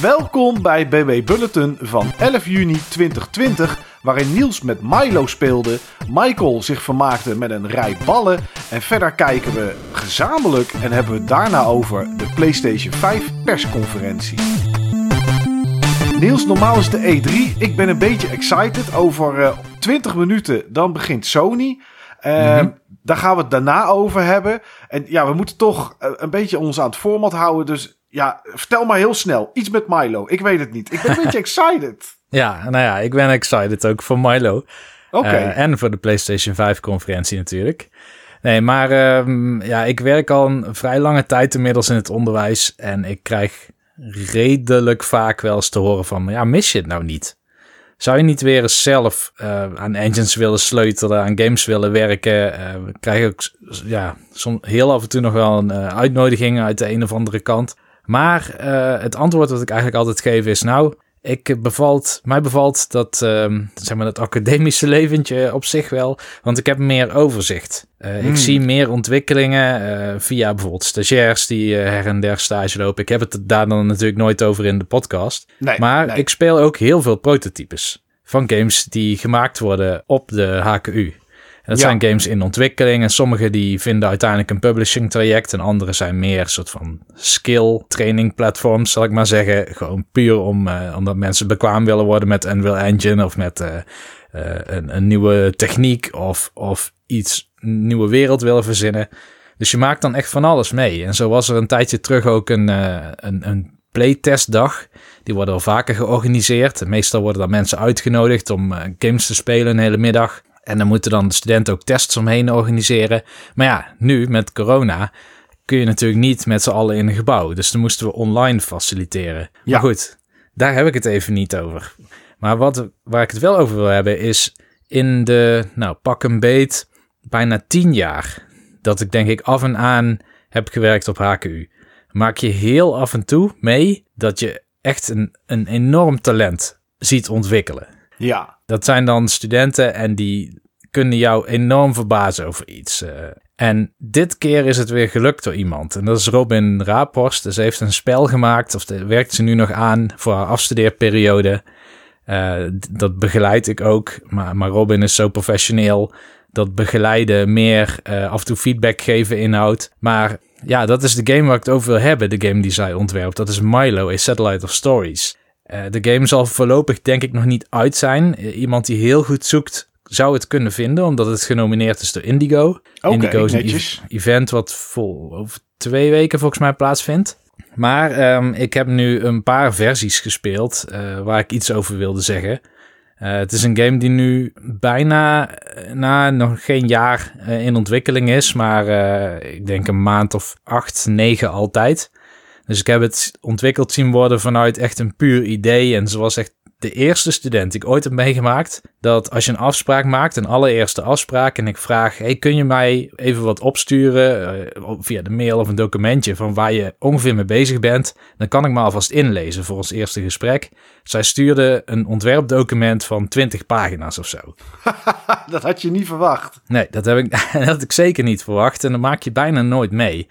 Welkom bij BB Bulletin van 11 juni 2020, waarin Niels met Milo speelde, Michael zich vermaakte met een rij ballen en verder kijken we gezamenlijk en hebben we het daarna over de PlayStation 5 persconferentie. Niels, normaal is de E3. Ik ben een beetje excited. Over uh, 20 minuten dan begint Sony. Uh, Daar gaan we het daarna over hebben. En ja, we moeten toch uh, een beetje ons aan het format houden. Dus ja, vertel maar heel snel. Iets met Milo. Ik weet het niet. Ik ben een beetje excited. Ja, nou ja, ik ben excited ook voor Milo. Oké. Okay. Uh, en voor de PlayStation 5 conferentie natuurlijk. Nee, maar uh, ja, ik werk al een vrij lange tijd inmiddels in het onderwijs. En ik krijg redelijk vaak wel eens te horen van... Ja, mis je het nou niet? Zou je niet weer eens zelf uh, aan engines willen sleutelen, aan games willen werken? Uh, we krijgen ook ja, soms heel af en toe nog wel een uitnodiging uit de een of andere kant. Maar het antwoord dat ik eigenlijk altijd geef is: Nou, ik bevalt, mij bevalt dat, uh, zeg maar, dat academische leventje op zich wel. Want ik heb meer overzicht. Uh, hmm. Ik zie meer ontwikkelingen uh, via bijvoorbeeld stagiairs die her en der stage lopen. Ik heb het daar dan natuurlijk nooit over in de podcast. Nee, maar nee. ik speel ook heel veel prototypes van games die gemaakt worden op de HKU. Ja. zijn games in ontwikkeling en sommige die vinden uiteindelijk een publishing traject en andere zijn meer soort van skill training platforms, zal ik maar zeggen. Gewoon puur om, uh, omdat mensen bekwaam willen worden met Unreal Engine of met uh, uh, een, een, nieuwe techniek of, of iets, een nieuwe wereld willen verzinnen. Dus je maakt dan echt van alles mee. En zo was er een tijdje terug ook een, een, een playtestdag. Die worden al vaker georganiseerd. Meestal worden dan mensen uitgenodigd om games te spelen een hele middag. En dan moeten dan de studenten ook tests omheen organiseren. Maar ja, nu met corona kun je natuurlijk niet met z'n allen in een gebouw. Dus dan moesten we online faciliteren. Ja. Maar goed, daar heb ik het even niet over. Maar wat, waar ik het wel over wil hebben is in de, nou pak een beet, bijna tien jaar dat ik denk ik af en aan heb gewerkt op HKU. Maak je heel af en toe mee dat je echt een, een enorm talent ziet ontwikkelen. Ja. Dat zijn dan studenten en die kunnen jou enorm verbazen over iets. Uh, en dit keer is het weer gelukt door iemand. En dat is Robin Raaphorst. Dus ze heeft een spel gemaakt, of werkt ze nu nog aan voor haar afstudeerperiode. Uh, dat begeleid ik ook. Maar, maar Robin is zo professioneel. Dat begeleiden meer uh, af en toe feedback geven inhoudt. Maar ja, dat is de game waar ik het over wil hebben. De game die zij ontwerpt. Dat is Milo, A Satellite of Stories. Uh, de game zal voorlopig denk ik nog niet uit zijn. Uh, iemand die heel goed zoekt zou het kunnen vinden, omdat het genomineerd is door Indigo. Okay, Indigo is netjes. een event wat vol over twee weken volgens mij plaatsvindt. Maar um, ik heb nu een paar versies gespeeld uh, waar ik iets over wilde zeggen. Uh, het is een game die nu bijna na nog geen jaar uh, in ontwikkeling is, maar ik denk een maand of acht, negen altijd. Dus ik heb het ontwikkeld zien worden vanuit echt een puur idee. En zoals echt de eerste student die ik ooit heb meegemaakt. Dat als je een afspraak maakt, een allereerste afspraak. En ik vraag, hey, kun je mij even wat opsturen uh, via de mail of een documentje van waar je ongeveer mee bezig bent. Dan kan ik me alvast inlezen voor ons eerste gesprek. Zij stuurde een ontwerpdocument van 20 pagina's of zo. dat had je niet verwacht. Nee, dat, heb ik, dat had ik zeker niet verwacht. En dat maak je bijna nooit mee.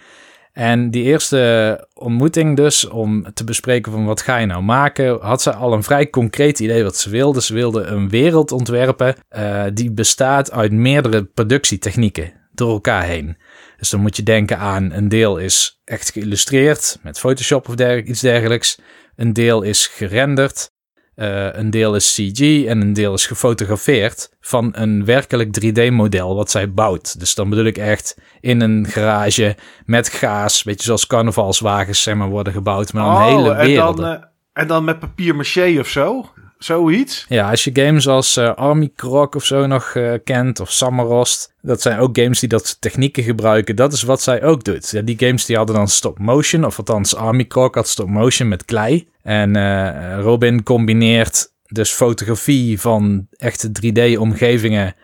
En die eerste ontmoeting dus, om te bespreken van wat ga je nou maken, had ze al een vrij concreet idee wat ze wilde. Ze wilde een wereld ontwerpen uh, die bestaat uit meerdere productietechnieken door elkaar heen. Dus dan moet je denken aan een deel is echt geïllustreerd met Photoshop of iets dergelijks. Een deel is gerenderd. Uh, een deel is CG en een deel is gefotografeerd van een werkelijk 3D-model wat zij bouwt. Dus dan bedoel ik echt in een garage met gaas, beetje zoals carnavalswagens zeg maar, worden gebouwd, maar dan oh, hele werelden. En dan, uh, en dan met papier maché of zo? Zoiets? Ja, als je games als uh, Army Croc of zo nog uh, kent, of Summerost, dat zijn ook games die dat technieken gebruiken. Dat is wat zij ook doet. Ja, die games die hadden dan stop motion, of althans Army Croc had stop motion met klei. En uh, Robin combineert dus fotografie van echte 3D-omgevingen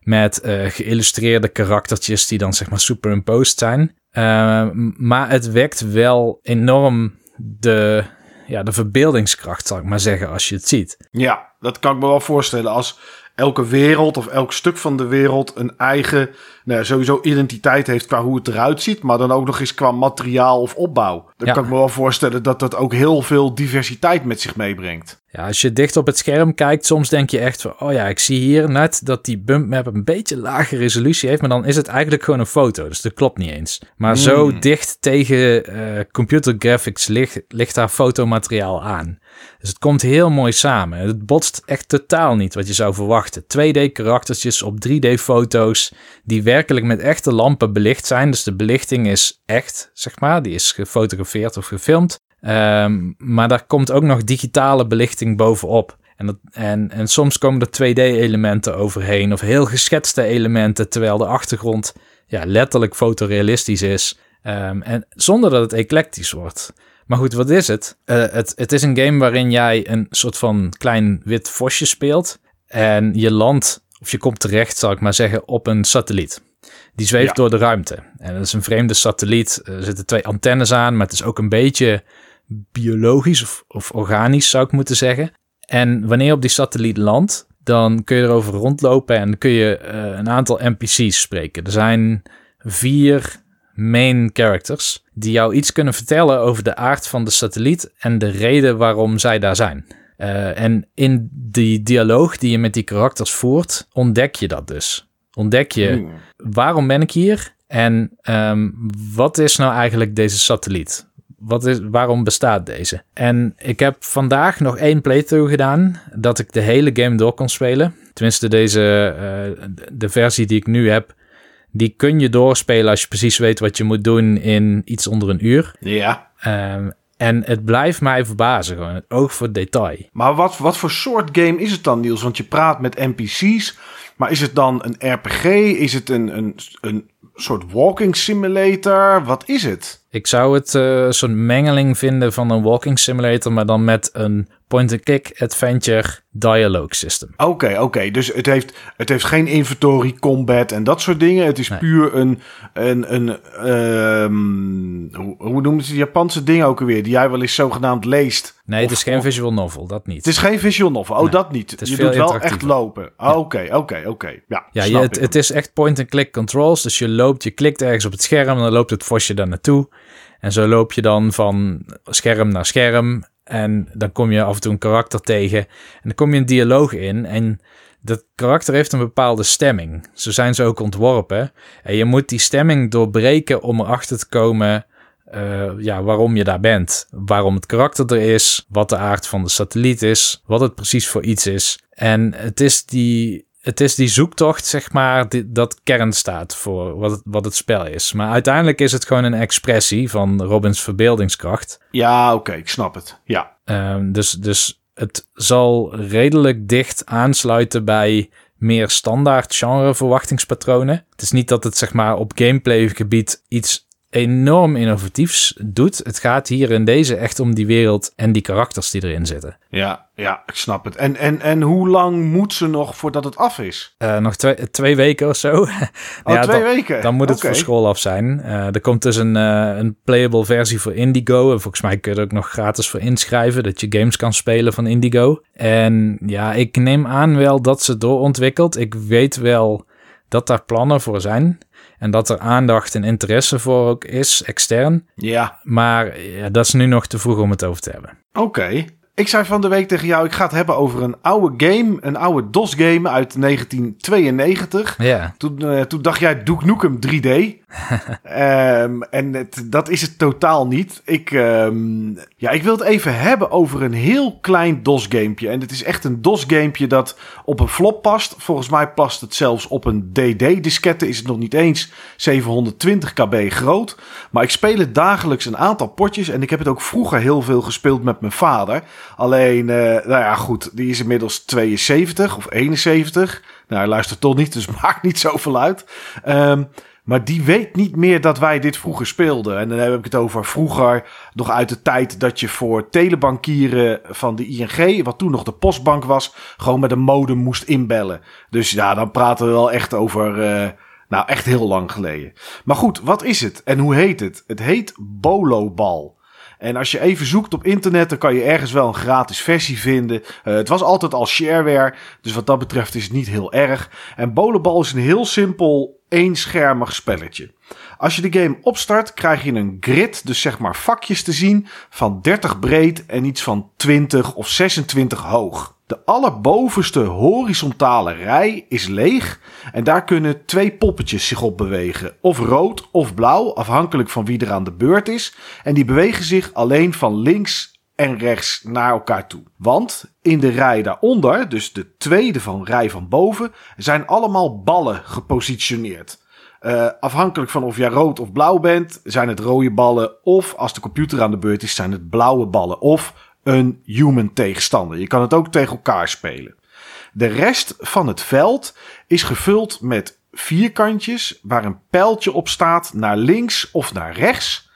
met geïllustreerde karaktertjes die dan zeg maar superimposed zijn. maar het wekt wel enorm de ja, de verbeeldingskracht, zal ik maar zeggen, als je het ziet. Ja, dat kan ik me wel voorstellen. Als elke wereld of elk stuk van de wereld een eigen nou, sowieso identiteit heeft qua hoe het eruit ziet, maar dan ook nog eens qua materiaal of opbouw. Dan kan ik me wel voorstellen dat dat ook heel veel diversiteit met zich meebrengt. Ja, als je dicht op het scherm kijkt, soms denk je echt van, oh ja, ik zie hier net dat die bump map een beetje lage resolutie heeft, maar dan is het eigenlijk gewoon een foto, dus dat klopt niet eens. Maar zo hmm. dicht tegen uh, computer graphics ligt, ligt daar fotomateriaal aan. Dus het komt heel mooi samen. Het botst echt totaal niet wat je zou verwachten. 2D karaktertjes op 3D foto's die werkelijk met echte lampen belicht zijn. Dus de belichting is echt, zeg maar. Die is gefotografeerd of gefilmd. Ehm, maar daar komt ook nog digitale belichting bovenop. En, dat, en, en soms komen er 2D-elementen overheen of heel geschetste elementen, terwijl de achtergrond ja, letterlijk fotorealistisch is. Um, en zonder dat het eclectisch wordt. Maar goed, wat is het? Uh, het? Het is een game waarin jij een soort van klein wit vosje speelt. En je landt, of je komt terecht, zal ik maar zeggen, op een satelliet. Die zweeft door de ruimte. En dat is een vreemde satelliet. Er zitten twee antennes aan, maar het is ook een beetje biologisch of, of organisch, zou ik moeten zeggen. En wanneer je op die satelliet landt, dan kun je erover rondlopen en kun je uh, een aantal NPC's spreken. Er zijn vier main characters die jou iets kunnen vertellen over de aard van de satelliet en de reden waarom zij daar zijn. Uh, en in die dialoog die je met die karakters voert, ontdek je dat dus. Ontdek je waarom ben ik hier en um, wat is nou eigenlijk deze satelliet? Wat is, waarom bestaat deze? En ik heb vandaag nog één playthrough gedaan dat ik de hele game door kon spelen. Tenminste, deze, uh, de versie die ik nu heb, die kun je doorspelen als je precies weet wat je moet doen in iets onder een uur. Ja. Um, en het blijft mij verbazen, gewoon het oog voor detail. Maar wat, wat voor soort game is het dan, Niels? Want je praat met NPC's, maar is het dan een RPG? Is het een, een, een soort walking simulator? Wat is het? Ik zou het uh, een soort mengeling vinden van een walking simulator, maar dan met een point-and-click adventure dialogue system. Oké, oké. Dus het heeft, het heeft geen inventory, combat en dat soort dingen. Het is puur een, een, een um, hoe, hoe noemen ze die Japanse dingen ook alweer, die jij wel eens zogenaamd leest? Nee, het is geen visual novel, dat niet. Het is geen visual novel, oh dat niet. je doet wel echt lopen. Oké, oké, oké. Ja, ja je, het, het, is echt point-and-click controls, dus je loopt, je klikt ergens op het scherm en dan loopt het vosje daar naartoe. En zo loop je dan van scherm naar scherm. En dan kom je af en toe een karakter tegen. En dan kom je een dialoog in. En dat karakter heeft een bepaalde stemming. Zo zijn ze ook ontworpen. En je moet die stemming doorbreken om erachter te komen. Uh, ja, waarom je daar bent. Waarom het karakter er is. Wat de aard van de satelliet is. Wat het precies voor iets is. En het is die het is die zoektocht, zeg maar, die, dat kern staat voor wat het, wat het spel is. Maar uiteindelijk is het gewoon een expressie van Robins verbeeldingskracht. Ja, oké, ik snap het. Ja. Um, dus, dus het zal redelijk dicht aansluiten bij meer standaard genre verwachtingspatronen. Het is niet dat het zeg maar op gameplay gebied iets enorm innovatiefs doet. Het gaat hier in deze echt om die wereld en die karakters die erin zitten. Ja, ja, ik snap het. En, en, en hoe lang moet ze nog voordat het af is? Uh, nog twee, twee weken of zo. oh, ja, twee weken? Dan moet het voor school af zijn. Uh, er komt dus een, uh, een playable versie voor Indigo. En volgens mij kun je er ook nog gratis voor inschrijven. Dat je games kan spelen van Indigo. En ja, ik neem aan wel dat ze doorontwikkelt. Ik weet wel dat daar plannen voor zijn. En dat er aandacht en interesse voor ook is, extern. Ja. Maar ja, dat is nu nog te vroeg om het over te hebben. Oké. Ik zei van de week tegen jou, ik ga het hebben over een oude game. Een oude DOS-game uit 1992. Ja. Toen, uh, toen dacht jij Duke Nukem 3D. Um, en dat is het totaal niet. Ik, um, ja, ik wil het even hebben over een heel klein DOS-gamepje. En het is echt een DOS-gamepje dat op een flop past. Volgens mij past het zelfs op een DD-diskette. Is het nog niet eens 720 kb groot. Maar ik speel het dagelijks een aantal potjes. En ik heb het ook vroeger heel veel gespeeld met mijn vader. Alleen, uh, nou ja, goed. Die is inmiddels 72 of 71. Nou, hij luistert toch niet, dus maakt niet zoveel uit. Um, maar die weet niet meer dat wij dit vroeger speelden. En dan heb ik het over vroeger, nog uit de tijd dat je voor telebankieren van de ING, wat toen nog de postbank was, gewoon met een modem moest inbellen. Dus ja, dan praten we wel echt over, uh, nou echt heel lang geleden. Maar goed, wat is het en hoe heet het? Het heet Bolobal. En als je even zoekt op internet, dan kan je ergens wel een gratis versie vinden. Uh, het was altijd al shareware, dus wat dat betreft is het niet heel erg. En Bolobal is een heel simpel eenschermig spelletje. Als je de game opstart, krijg je een grid, dus zeg maar vakjes te zien, van 30 breed en iets van 20 of 26 hoog. De allerbovenste horizontale rij is leeg en daar kunnen twee poppetjes zich op bewegen. Of rood of blauw, afhankelijk van wie er aan de beurt is. En die bewegen zich alleen van links en rechts naar elkaar toe. Want in de rij daaronder, dus de tweede van rij van boven, zijn allemaal ballen gepositioneerd. Uh, afhankelijk van of jij rood of blauw bent, zijn het rode ballen. Of als de computer aan de beurt is, zijn het blauwe ballen. Of een human tegenstander. Je kan het ook tegen elkaar spelen. De rest van het veld is gevuld met vierkantjes waar een pijltje op staat naar links of naar rechts.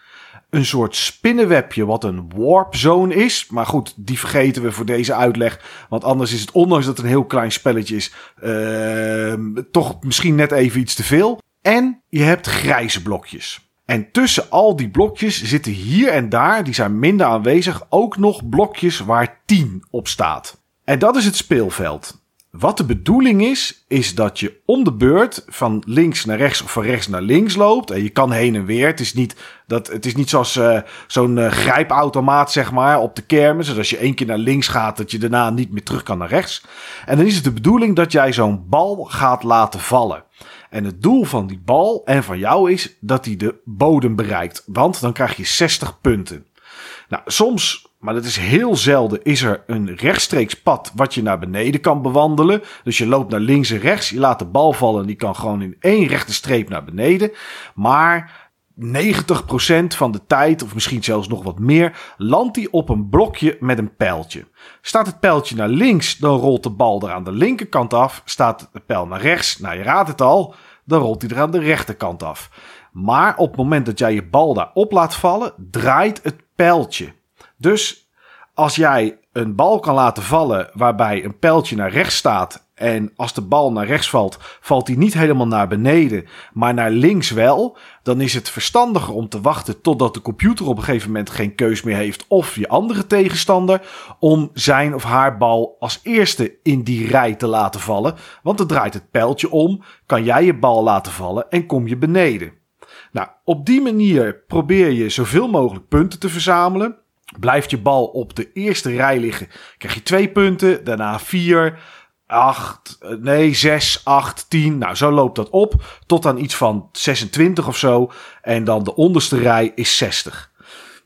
Een soort spinnenwebje wat een warp zone is. Maar goed, die vergeten we voor deze uitleg. Want anders is het, ondanks dat het een heel klein spelletje is, uh, toch misschien net even iets te veel. En je hebt grijze blokjes. En tussen al die blokjes zitten hier en daar, die zijn minder aanwezig, ook nog blokjes waar 10 op staat. En dat is het speelveld. Wat de bedoeling is, is dat je om de beurt van links naar rechts of van rechts naar links loopt. En je kan heen en weer. Het is niet, dat, het is niet zoals uh, zo'n uh, grijpautomaat, zeg maar, op de kermis. Dus als je één keer naar links gaat, dat je daarna niet meer terug kan naar rechts. En dan is het de bedoeling dat jij zo'n bal gaat laten vallen. En het doel van die bal en van jou is dat hij de bodem bereikt. Want dan krijg je 60 punten. Nou, soms, maar dat is heel zelden, is er een rechtstreeks pad wat je naar beneden kan bewandelen. Dus je loopt naar links en rechts, je laat de bal vallen en die kan gewoon in één rechte streep naar beneden. Maar 90% van de tijd, of misschien zelfs nog wat meer, landt hij op een blokje met een pijltje. Staat het pijltje naar links, dan rolt de bal er aan de linkerkant af. Staat het pijl naar rechts, nou je raadt het al, dan rolt hij er aan de rechterkant af. Maar op het moment dat jij je bal daarop laat vallen, draait het pijltje. Dus als jij een bal kan laten vallen waarbij een pijltje naar rechts staat en als de bal naar rechts valt, valt hij niet helemaal naar beneden, maar naar links wel. Dan is het verstandiger om te wachten totdat de computer op een gegeven moment geen keus meer heeft. Of je andere tegenstander. Om zijn of haar bal als eerste in die rij te laten vallen. Want dan draait het pijltje om. Kan jij je bal laten vallen en kom je beneden. Nou, op die manier probeer je zoveel mogelijk punten te verzamelen. Blijft je bal op de eerste rij liggen, krijg je twee punten, daarna vier, 8, nee, 6, 8, 10. Nou, zo loopt dat op. Tot aan iets van 26 of zo. En dan de onderste rij is 60.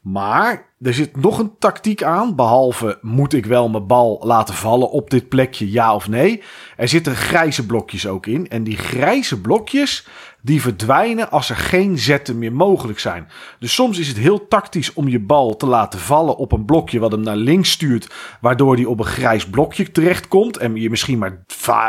Maar er zit nog een tactiek aan. Behalve moet ik wel mijn bal laten vallen op dit plekje, ja of nee. Er zitten grijze blokjes ook in. En die grijze blokjes, die verdwijnen als er geen zetten meer mogelijk zijn. Dus soms is het heel tactisch om je bal te laten vallen op een blokje wat hem naar links stuurt, waardoor hij op een grijs blokje terechtkomt en je misschien maar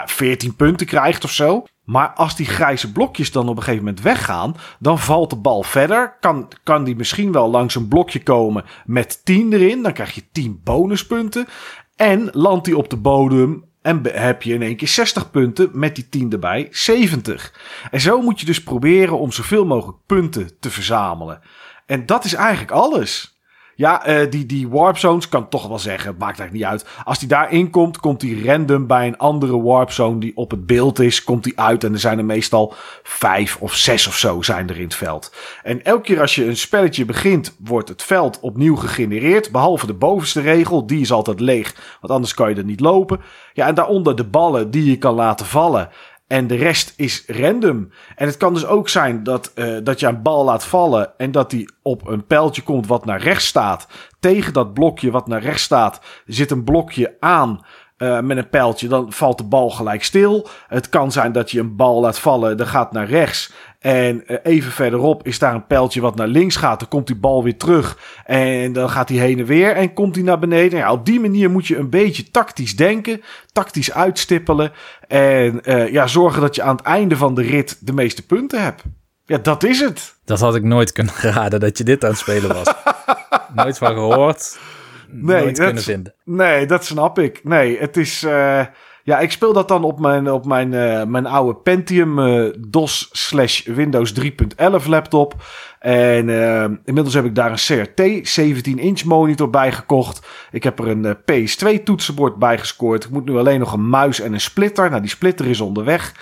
14 punten krijgt of zo. Maar als die grijze blokjes dan op een gegeven moment weggaan, dan valt de bal verder. Kan, kan die misschien wel langs een blokje komen met 10 erin. Dan krijg je 10 bonuspunten. En landt hij op de bodem en heb je in één keer 60 punten met die 10 erbij, 70. En zo moet je dus proberen om zoveel mogelijk punten te verzamelen. En dat is eigenlijk alles. Ja, uh, die, die warp zones kan toch wel zeggen. Maakt eigenlijk niet uit. Als die daarin komt, komt die random bij een andere warp zone die op het beeld is. Komt die uit en er zijn er meestal vijf of zes of zo zijn er in het veld. En elke keer als je een spelletje begint, wordt het veld opnieuw gegenereerd. Behalve de bovenste regel, die is altijd leeg. Want anders kan je er niet lopen. Ja, en daaronder de ballen die je kan laten vallen. En de rest is random. En het kan dus ook zijn dat, uh, dat je een bal laat vallen. En dat die op een pijltje komt wat naar rechts staat. Tegen dat blokje wat naar rechts staat zit een blokje aan. Uh, met een pijltje, dan valt de bal gelijk stil. Het kan zijn dat je een bal laat vallen, dat gaat naar rechts. En uh, even verderop is daar een pijltje wat naar links gaat. Dan komt die bal weer terug. En dan gaat hij heen en weer en komt hij naar beneden. Ja, op die manier moet je een beetje tactisch denken. Tactisch uitstippelen. En uh, ja, zorgen dat je aan het einde van de rit de meeste punten hebt. Ja, dat is het. Dat had ik nooit kunnen raden dat je dit aan het spelen was. nooit van gehoord. Nee, nooit dat, kunnen vinden. Nee, dat snap ik. Nee, het is... Uh, Ja, ik speel dat dan op mijn, op mijn, uh, mijn oude Pentium uh, DOS slash Windows 3.11 laptop. En uh, inmiddels heb ik daar een CRT 17 inch monitor bij gekocht. Ik heb er een PS2 toetsenbord bij gescoord. Ik moet nu alleen nog een muis en een splitter. Nou, die splitter is onderweg.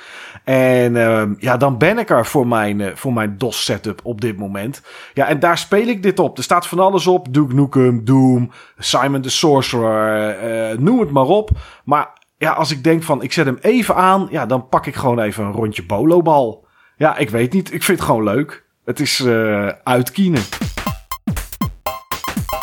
En uh, ja, dan ben ik er voor mijn, uh, voor mijn DOS setup op dit moment. Ja, en daar speel ik dit op. Er staat van alles op. Duke Nukem, Doom, Simon the Sorcerer, uh, noem het maar op. Maar ja, als ik denk van ik zet hem even aan, ja, dan pak ik gewoon even een rondje bolobal. Ja, ik weet niet. Ik vind het gewoon leuk. Het is uh, uitkienen.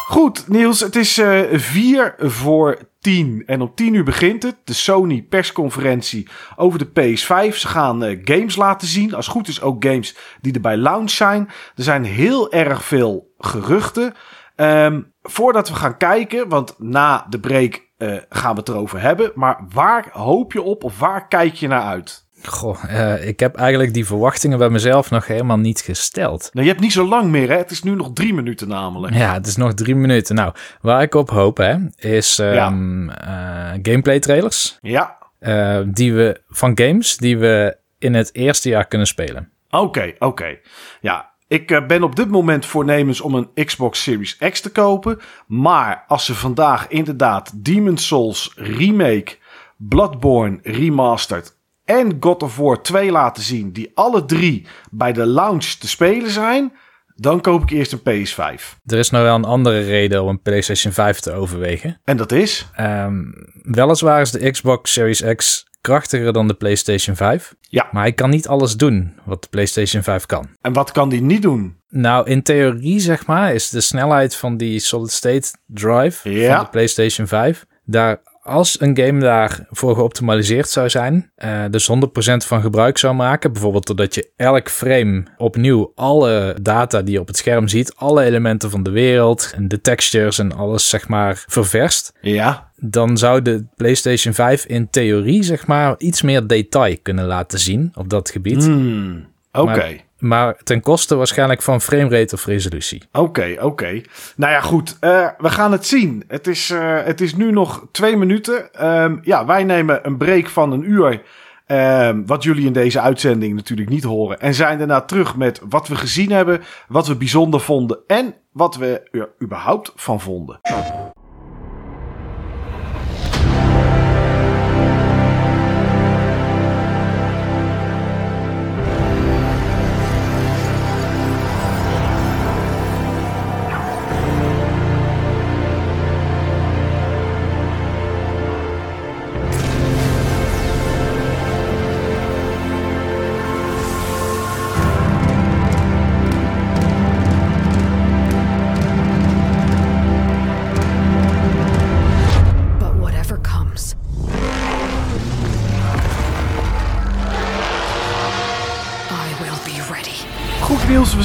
Goed, Niels, het is uh, vier voor tien. En om tien uur begint het. De Sony persconferentie over de PS5. Ze gaan uh, games laten zien. Als goed is ook games die er bij launch zijn. Er zijn heel erg veel geruchten. Um, voordat we gaan kijken, want na de break uh, gaan we het erover hebben. Maar waar hoop je op of waar kijk je naar uit? Goh, uh, ik heb eigenlijk die verwachtingen bij mezelf nog helemaal niet gesteld. Nou, je hebt niet zo lang meer, hè? Het is nu nog drie minuten namelijk. Ja, het is nog drie minuten. Nou, waar ik op hoop, hè, is um, ja. uh, gameplay trailers. Ja. Uh, die we, van games die we in het eerste jaar kunnen spelen. Oké, okay, oké. Okay. Ja, ik ben op dit moment voornemens om een Xbox Series X te kopen. Maar als ze vandaag inderdaad Demon's Souls Remake, Bloodborne Remastered en God of War 2 laten zien, die alle drie bij de launch te spelen zijn, dan koop ik eerst een PS5. Er is nou wel een andere reden om een PlayStation 5 te overwegen. En dat is? Um, weliswaar is de Xbox Series X krachtiger dan de PlayStation 5. Ja. Maar hij kan niet alles doen wat de PlayStation 5 kan. En wat kan die niet doen? Nou, in theorie zeg maar, is de snelheid van die solid state drive ja. van de PlayStation 5 daar als een game daarvoor geoptimaliseerd zou zijn, uh, dus 100% van gebruik zou maken, bijvoorbeeld doordat je elk frame opnieuw alle data die je op het scherm ziet, alle elementen van de wereld en de textures en alles zeg maar ververst. Ja. Dan zou de PlayStation 5 in theorie zeg maar iets meer detail kunnen laten zien op dat gebied. Hmm, Oké. Okay. Maar ten koste waarschijnlijk van framerate of resolutie. Oké, oké. Nou ja, goed. Uh, we gaan het zien. Het is, uh, het is nu nog twee minuten. Um, ja, wij nemen een break van een uur. Um, wat jullie in deze uitzending natuurlijk niet horen. En zijn daarna terug met wat we gezien hebben. Wat we bijzonder vonden. En wat we er überhaupt van vonden.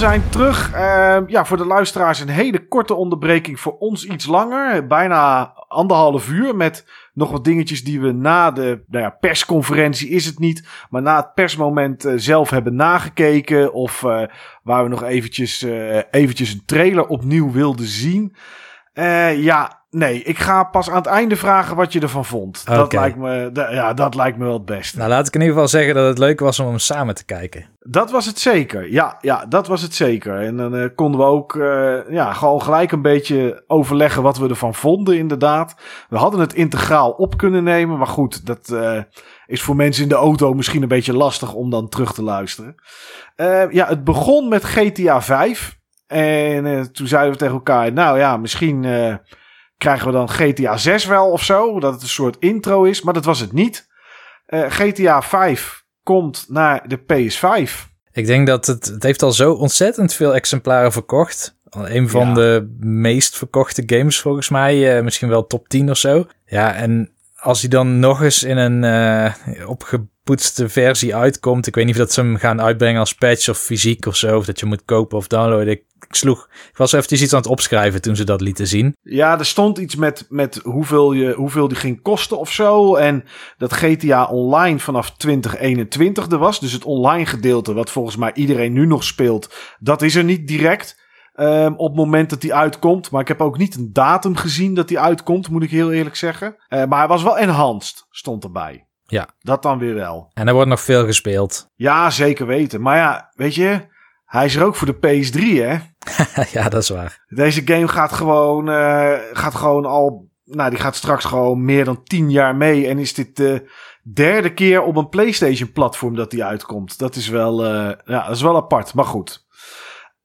Zijn terug. Uh, ja, voor de luisteraars een hele korte onderbreking. Voor ons iets langer. Bijna anderhalf uur. Met nog wat dingetjes die we na de nou ja, persconferentie is het niet. Maar na het persmoment uh, zelf hebben nagekeken. Of uh, waar we nog eventjes, uh, eventjes een trailer opnieuw wilden zien. ja, Nee, ik ga pas aan het einde vragen wat je ervan vond. Okay. Dat, lijkt me, ja, dat lijkt me wel het beste. Nou, laat ik in ieder geval zeggen dat het leuk was om hem samen te kijken. Dat was het zeker. Ja, ja dat was het zeker. En dan uh, konden we ook uh, ja, gewoon gelijk een beetje overleggen wat we ervan vonden, inderdaad. We hadden het integraal op kunnen nemen. Maar goed, dat uh, is voor mensen in de auto misschien een beetje lastig om dan terug te luisteren. ja, het begon met GTA 5. En toen zeiden we tegen elkaar, nou ja, misschien krijgen we dan GTA 6 wel of zo. Dat het een soort intro is. Maar dat was het niet. Uh, GTA 5 komt naar de PS5. Ik denk dat het, het heeft al zo ontzettend veel exemplaren verkocht. Een van ja. de meest verkochte games volgens mij. Uh, misschien wel top 10 of zo. Ja, en als hij dan nog eens in een uh, opgepoetste versie uitkomt. Ik weet niet of dat ze hem gaan uitbrengen als patch of fysiek of zo. Of dat je moet kopen of downloaden. Ik, sloeg. Ik was eventjes iets aan het opschrijven toen ze dat lieten zien. Ja, er stond iets met, met hoeveel, je, hoeveel die ging kosten of zo. En dat GTA Online vanaf 2021 er was. Dus het online gedeelte, wat volgens mij iedereen nu nog speelt, dat is er niet direct. Um, op het moment dat die uitkomt. Maar ik heb ook niet een datum gezien dat die uitkomt, moet ik heel eerlijk zeggen. Uh, maar hij was wel enhanced, stond erbij. Ja. Dat dan weer wel. En er wordt nog veel gespeeld. Ja, zeker weten. Maar ja, weet je, hij is er ook voor de PS3, hè? ja, dat is waar. Deze game gaat gewoon, uh, gaat gewoon al. Nou, die gaat straks gewoon meer dan tien jaar mee. En is dit de derde keer op een PlayStation-platform dat die uitkomt. Dat is wel, uh, ja, dat is wel apart. Maar goed.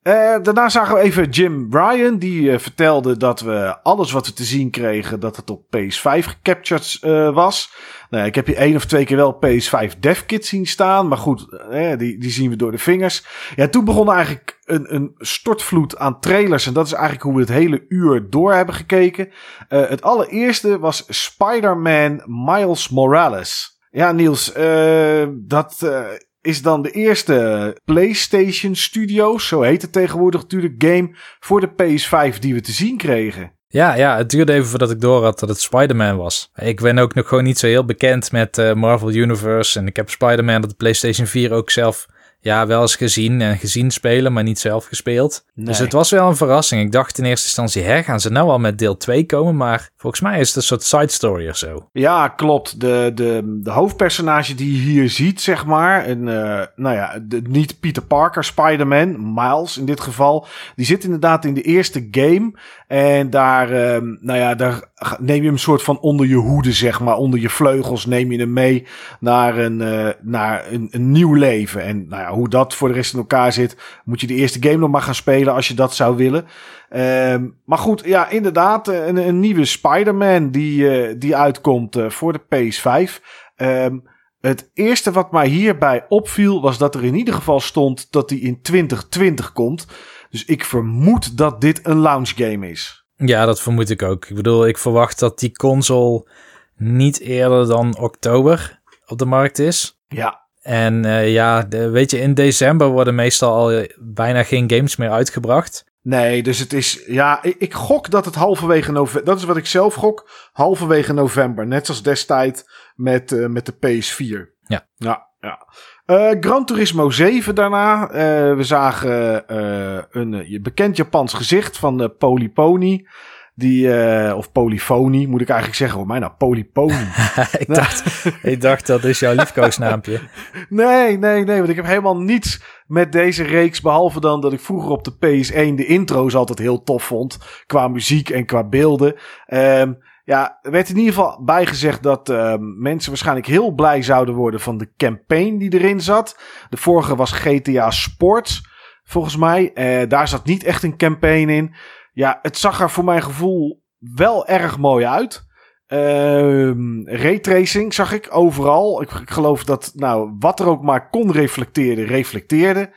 Uh, daarna zagen we even Jim Bryan. Die uh, vertelde dat we alles wat we te zien kregen, dat het op PS5 gecaptured uh, was. Nou, ik heb hier één of twee keer wel PS5 DevKit zien staan. Maar goed, die, die zien we door de vingers. Ja, toen begon eigenlijk een, een stortvloed aan trailers. En dat is eigenlijk hoe we het hele uur door hebben gekeken. het allereerste was Spider-Man Miles Morales. Ja, Niels, dat is dan de eerste PlayStation Studios, zo heet het tegenwoordig natuurlijk, game voor de PS5 die we te zien kregen. Ja, ja, het duurde even voordat ik door had dat het Spider-Man was. Ik ben ook nog gewoon niet zo heel bekend met uh, Marvel Universe. En ik heb Spider-Man op de PlayStation 4 ook zelf ja, wel eens gezien en gezien spelen, maar niet zelf gespeeld. Dus het was wel een verrassing. Ik dacht in eerste instantie, hè, gaan ze nou al met deel 2 komen? Maar volgens mij is het een soort side story of zo. Ja, klopt. De, de, de hoofdpersonage die je hier ziet, zeg maar, en, uh, nou ja, de, niet Peter Parker, Spider-Man, Miles in dit geval, die zit inderdaad in de eerste game. En daar, uh, nou ja, daar neem je hem soort van onder je hoede, zeg maar, onder je vleugels neem je hem mee naar een, uh, naar een, een nieuw leven. En nou ja, hoe dat voor de rest in elkaar zit, moet je de eerste game nog maar gaan spelen als je dat zou willen. Um, maar goed, ja, inderdaad, een, een nieuwe Spider-Man die, uh, die uitkomt voor de PS5. Um, het eerste wat mij hierbij opviel was dat er in ieder geval stond dat die in 2020 komt. Dus ik vermoed dat dit een launch game is. Ja, dat vermoed ik ook. Ik bedoel, ik verwacht dat die console niet eerder dan oktober op de markt is. Ja. En uh, ja, de, weet je, in december worden meestal al bijna geen games meer uitgebracht. Nee, dus het is, ja, ik, ik gok dat het halverwege november, dat is wat ik zelf gok, halverwege november. Net zoals destijds met, uh, met de PS4. Ja. Ja, ja. Uh, Gran Turismo 7 daarna. Uh, we zagen uh, een bekend Japans gezicht van Polypony. Die, of Polyfonie moet ik eigenlijk zeggen. Voor mij nou, Polypony. ik, dacht, ik dacht dat is jouw liefkoosnaampje. nee, nee, nee. Want ik heb helemaal niets met deze reeks. Behalve dan dat ik vroeger op de PS1 de intro's altijd heel tof vond. Qua muziek en qua beelden. Um, ja, er werd in ieder geval bijgezegd dat uh, mensen waarschijnlijk heel blij zouden worden van de campaign die erin zat. De vorige was GTA Sports, volgens mij. Uh, daar zat niet echt een campaign in. Ja, het zag er voor mijn gevoel wel erg mooi uit. Uh, raytracing zag ik overal. Ik, geloof dat nou, wat er ook maar kon reflecteren, reflecteerde.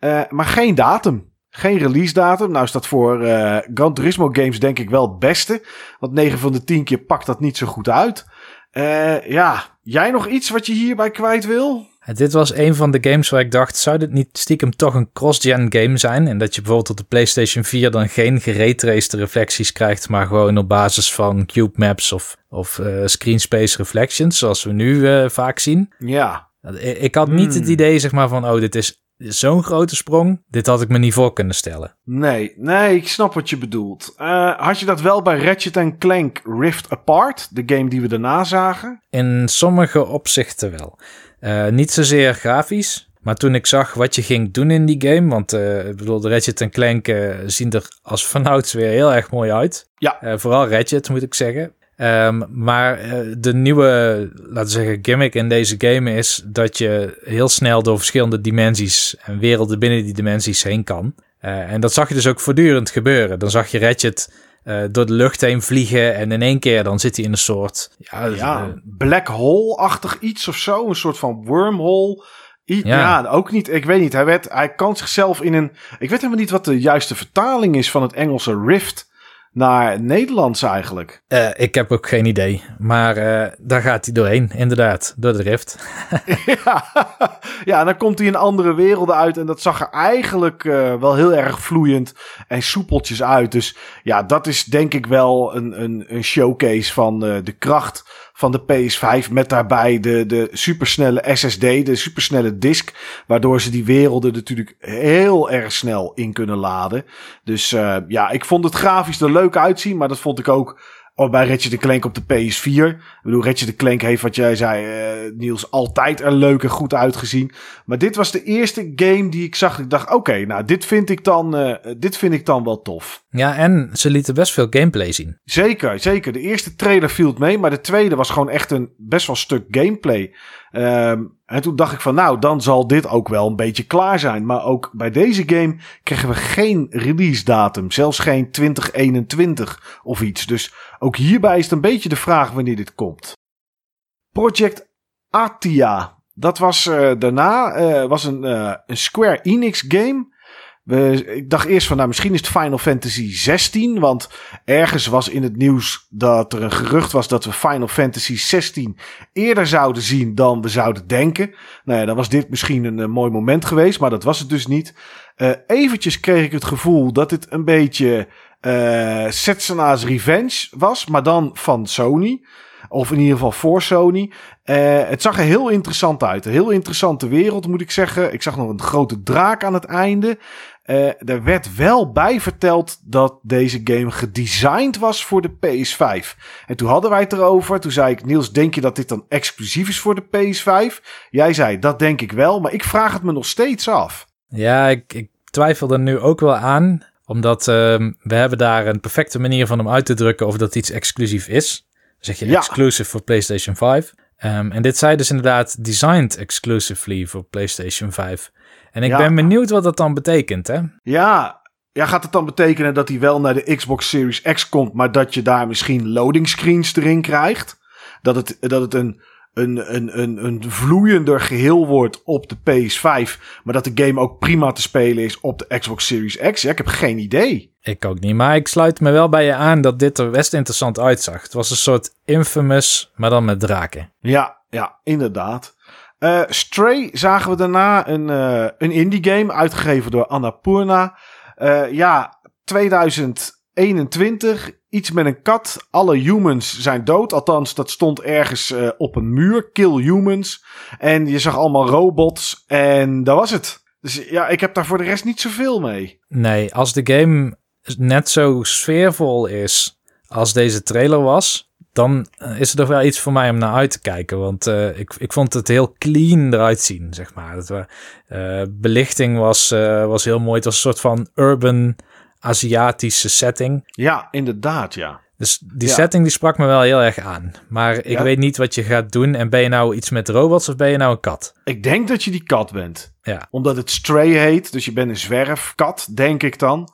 Uh, maar geen datum. Geen release datum. Nou is dat voor uh, Gran Turismo games denk ik wel het beste. Want 9 van de 10 keer pakt dat niet zo goed uit. Uh, ja, jij nog iets wat je hierbij kwijt wil? Dit was een van de games waar ik dacht, zou dit niet stiekem toch een cross-gen game zijn? En dat je bijvoorbeeld op de PlayStation 4 dan geen geraytraced reflecties krijgt, maar gewoon op basis van cube maps of, of uh, screen space reflections, zoals we nu uh, vaak zien. Ja. Ik had niet hmm. het idee, zeg maar, van, oh, dit is zo'n grote sprong. Dit had ik me niet voor kunnen stellen. Nee, nee, ik snap wat je bedoelt. Uh, had je dat wel bij Ratchet Clank Rift Apart, de game die we daarna zagen? In sommige opzichten wel. Uh, niet zozeer grafisch, maar toen ik zag wat je ging doen in die game, want uh, ik bedoel, de Ratchet Clank uh, zien er als vanouds weer heel erg mooi uit. Ja. vooral Ratchet moet ik zeggen. Um, maar uh, de nieuwe, laten we zeggen, gimmick in deze game is dat je heel snel door verschillende dimensies en werelden binnen die dimensies heen kan. Uh, en dat zag je dus ook voortdurend gebeuren. Dan zag je Ratchet uh, door de lucht heen vliegen en in één keer dan zit hij in een soort... Ja, ja black hole-achtig iets of zo. Een soort van wormhole. I ja. ja. ook niet. Ik weet niet. Hij, werd, hij kan zichzelf in een... Ik weet helemaal niet wat de juiste vertaling is van het Engelse rift naar Nederlands eigenlijk? Uh, ik heb ook geen idee. Maar uh, daar gaat hij doorheen, inderdaad. Door de rift. ja. ja, en dan komt hij in andere werelden uit. En dat zag er eigenlijk uh, wel heel erg vloeiend en soepeltjes uit. Dus ja, dat is denk ik wel een, een, een showcase van de kracht van de PS5. Met daarbij de, de supersnelle SSD, de supersnelle disk. Waardoor ze die werelden natuurlijk heel erg snel in kunnen laden. Dus uh, ja, ik vond het grafisch er leuk uitzien. Maar dat vond ik ook of bij Ratchet Clank op de PS4. Ik bedoel, Ratchet Clank heeft wat jij zei, uh, Niels, altijd er leuk en goed uitgezien. Maar dit was de eerste game die ik zag. Ik dacht, oké, nou, dit vind ik dan, uh, dit vind ik dan wel tof. Ja, en ze lieten best veel gameplay zien. Zeker, zeker. De eerste trailer viel mee, maar de tweede was gewoon echt een best wel stuk gameplay. Um, en toen dacht ik van, nou, dan zal dit ook wel een beetje klaar zijn. Maar ook bij deze game kregen we geen release datum. Zelfs geen 2021 of iets. Dus ook hierbij is het een beetje de vraag wanneer dit komt. Project Atia. Dat was uh, daarna uh, was een, uh, een Square Enix game. We, ik dacht eerst van, nou, misschien is het Final Fantasy 16. Want ergens was in het nieuws dat er een gerucht was dat we Final Fantasy 16 eerder zouden zien dan we zouden denken. Nou ja, dan was dit misschien een, een mooi moment geweest, maar dat was het dus niet. Uh, eventjes kreeg ik het gevoel dat het een beetje uh, Setsuna's Revenge was, maar dan van Sony. Of in ieder geval voor Sony. Uh, het zag er heel interessant uit. Een heel interessante wereld, moet ik zeggen. Ik zag nog een grote draak aan het einde. Uh, er werd wel bij verteld dat deze game gedesigned was voor de PS5. En toen hadden wij het erover. Toen zei ik, Niels, denk je dat dit dan exclusief is voor de PS5? Jij zei, dat denk ik wel. Maar ik vraag het me nog steeds af. Ja, ik, ik twijfel er nu ook wel aan. Omdat uh, we hebben daar een perfecte manier van om uit te drukken of dat iets exclusief is. Dan zeg je ja. exclusive voor PlayStation 5. Um, en dit zei dus inderdaad designed exclusively voor PlayStation 5. En ik ja. ben benieuwd wat dat dan betekent, hè? Ja, ja, gaat het dan betekenen dat hij wel naar de Xbox Series X komt, maar dat je daar misschien loading screens erin krijgt? Dat het, dat het een, een, een, een, een vloeiender geheel wordt op de PS5, maar dat de game ook prima te spelen is op de Xbox Series X? Ja, ik heb geen idee. Ik ook niet, maar ik sluit me wel bij je aan dat dit er best interessant uitzag. Het was een soort infamous, maar dan met draken. Ja, ja, inderdaad. Uh, Stray zagen we daarna een, uh, een indie game uitgegeven door Annapurna. Uh, ja, 2021. Iets met een kat. Alle humans zijn dood. Althans, dat stond ergens op een muur. Kill humans. En je zag allemaal robots. En dat was het. Dus ja, ik heb daar voor de rest niet zoveel mee. Nee, als de game net zo sfeervol is als deze trailer was dan eh, is er toch wel iets voor mij om naar uit te kijken. Want uh, ik, ik vond het heel clean eruit zien, zeg maar. Dat we, uh, belichting was, uh, was heel mooi. Het was een soort van urban Aziatische setting. Ja, inderdaad, ja. Dus die ja. setting die sprak me wel heel erg aan. Maar ik ja. weet niet wat je gaat doen. En ben je nou iets met robots of ben je nou een kat? Ik denk dat je die kat bent. Ja. Omdat het Stray heet. Dus je bent een zwerfkat, denk ik dan.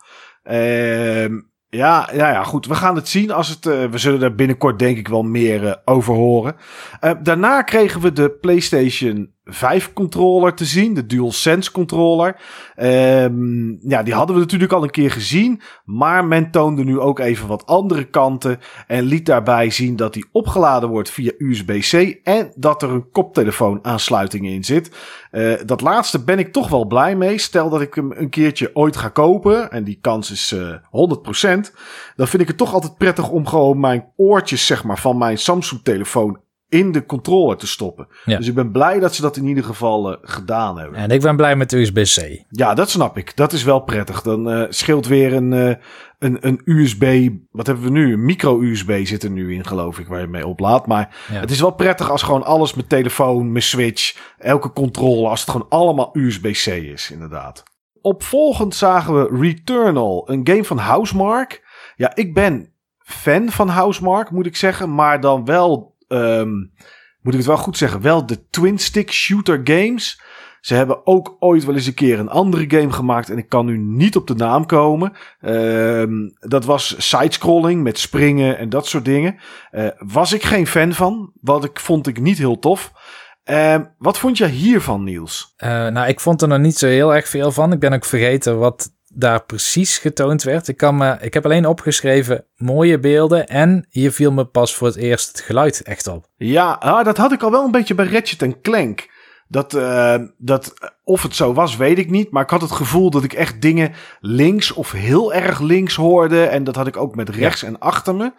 Ehm ja, ja, ja, goed. We gaan het zien. Als het, uh, we zullen er binnenkort denk ik wel meer uh, over horen. Uh, daarna kregen we de PlayStation 5 controller te zien, de DualSense controller. Um, ja, die hadden we natuurlijk al een keer gezien, maar men toonde nu ook even wat andere kanten en liet daarbij zien dat die opgeladen wordt via USB-C en dat er een koptelefoon aansluiting in zit. Uh, dat laatste ben ik toch wel blij mee. Stel dat ik hem een keertje ooit ga kopen en die kans is uh, 100%, dan vind ik het toch altijd prettig om gewoon mijn oortjes zeg maar van mijn Samsung telefoon in de controller te stoppen. Ja. Dus ik ben blij dat ze dat in ieder geval uh, gedaan hebben. En ik ben blij met de USB-C. Ja, dat snap ik. Dat is wel prettig. Dan uh, scheelt weer een, uh, een, een USB. Wat hebben we nu? Een micro-USB zit er nu in, geloof ik, waar je mee oplaadt. Maar ja. het is wel prettig als gewoon alles met telefoon, met switch, elke controle, als het gewoon allemaal USB-C is, inderdaad. Opvolgend zagen we Returnal, een game van Housemark. Ja, ik ben fan van Housemark, moet ik zeggen, maar dan wel um, moet ik het wel goed zeggen, wel de twin stick shooter games. Ze hebben ook ooit wel eens een keer een andere game gemaakt en ik kan nu niet op de naam komen. Um, dat was sidescrolling met springen en dat soort dingen. Uh, was ik geen fan van, wat ik vond ik niet heel tof. Uh, wat vond je hiervan, Niels? Uh, nou, ik vond er nog niet zo heel erg veel van. Ik ben ook vergeten wat daar precies getoond werd. Ik, kan me, ik heb alleen opgeschreven mooie beelden en hier viel me pas voor het eerst het geluid echt op. Ja, ah, dat had ik al wel een beetje bij Ratchet Clank. Dat, uh, dat, of het zo was, weet ik niet. Maar ik had het gevoel dat ik echt dingen links of heel erg links hoorde. En dat had ik ook met rechts ja. en achter me.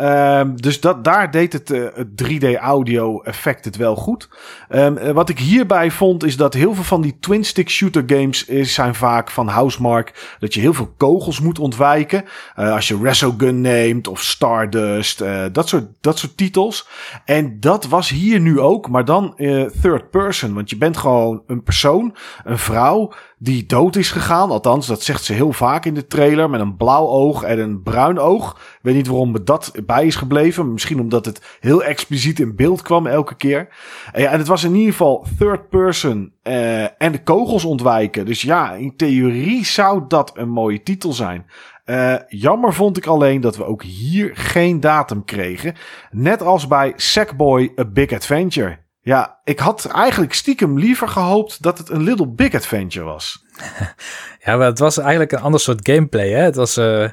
Um, dus dat, daar deed het, uh, het 3D-audio effect het wel goed. Um, wat ik hierbij vond is dat heel veel van die twin-stick shooter games is, zijn vaak van Housemark. Dat je heel veel kogels moet ontwijken. Uh, als je Resogun neemt of Stardust. Dat, soort, dat soort titels. En dat was hier nu ook, maar dan third person. Want je bent gewoon een persoon, een vrouw die dood is gegaan. Althans, dat zegt ze heel vaak in de trailer. Met een blauw oog en een bruin oog. Ik weet niet waarom dat bij is gebleven. Misschien omdat het heel expliciet in beeld kwam elke keer. En, ja, en het was in ieder geval third person uh, en de kogels ontwijken. Dus ja, in theorie zou dat een mooie titel zijn. Uh, jammer vond ik alleen dat we ook hier geen datum kregen. Net als bij Sackboy A Big Adventure. Ja, ik had eigenlijk stiekem liever gehoopt dat het een Little Big Adventure was. ja, maar het was eigenlijk een ander soort gameplay. Hè? Het was uh,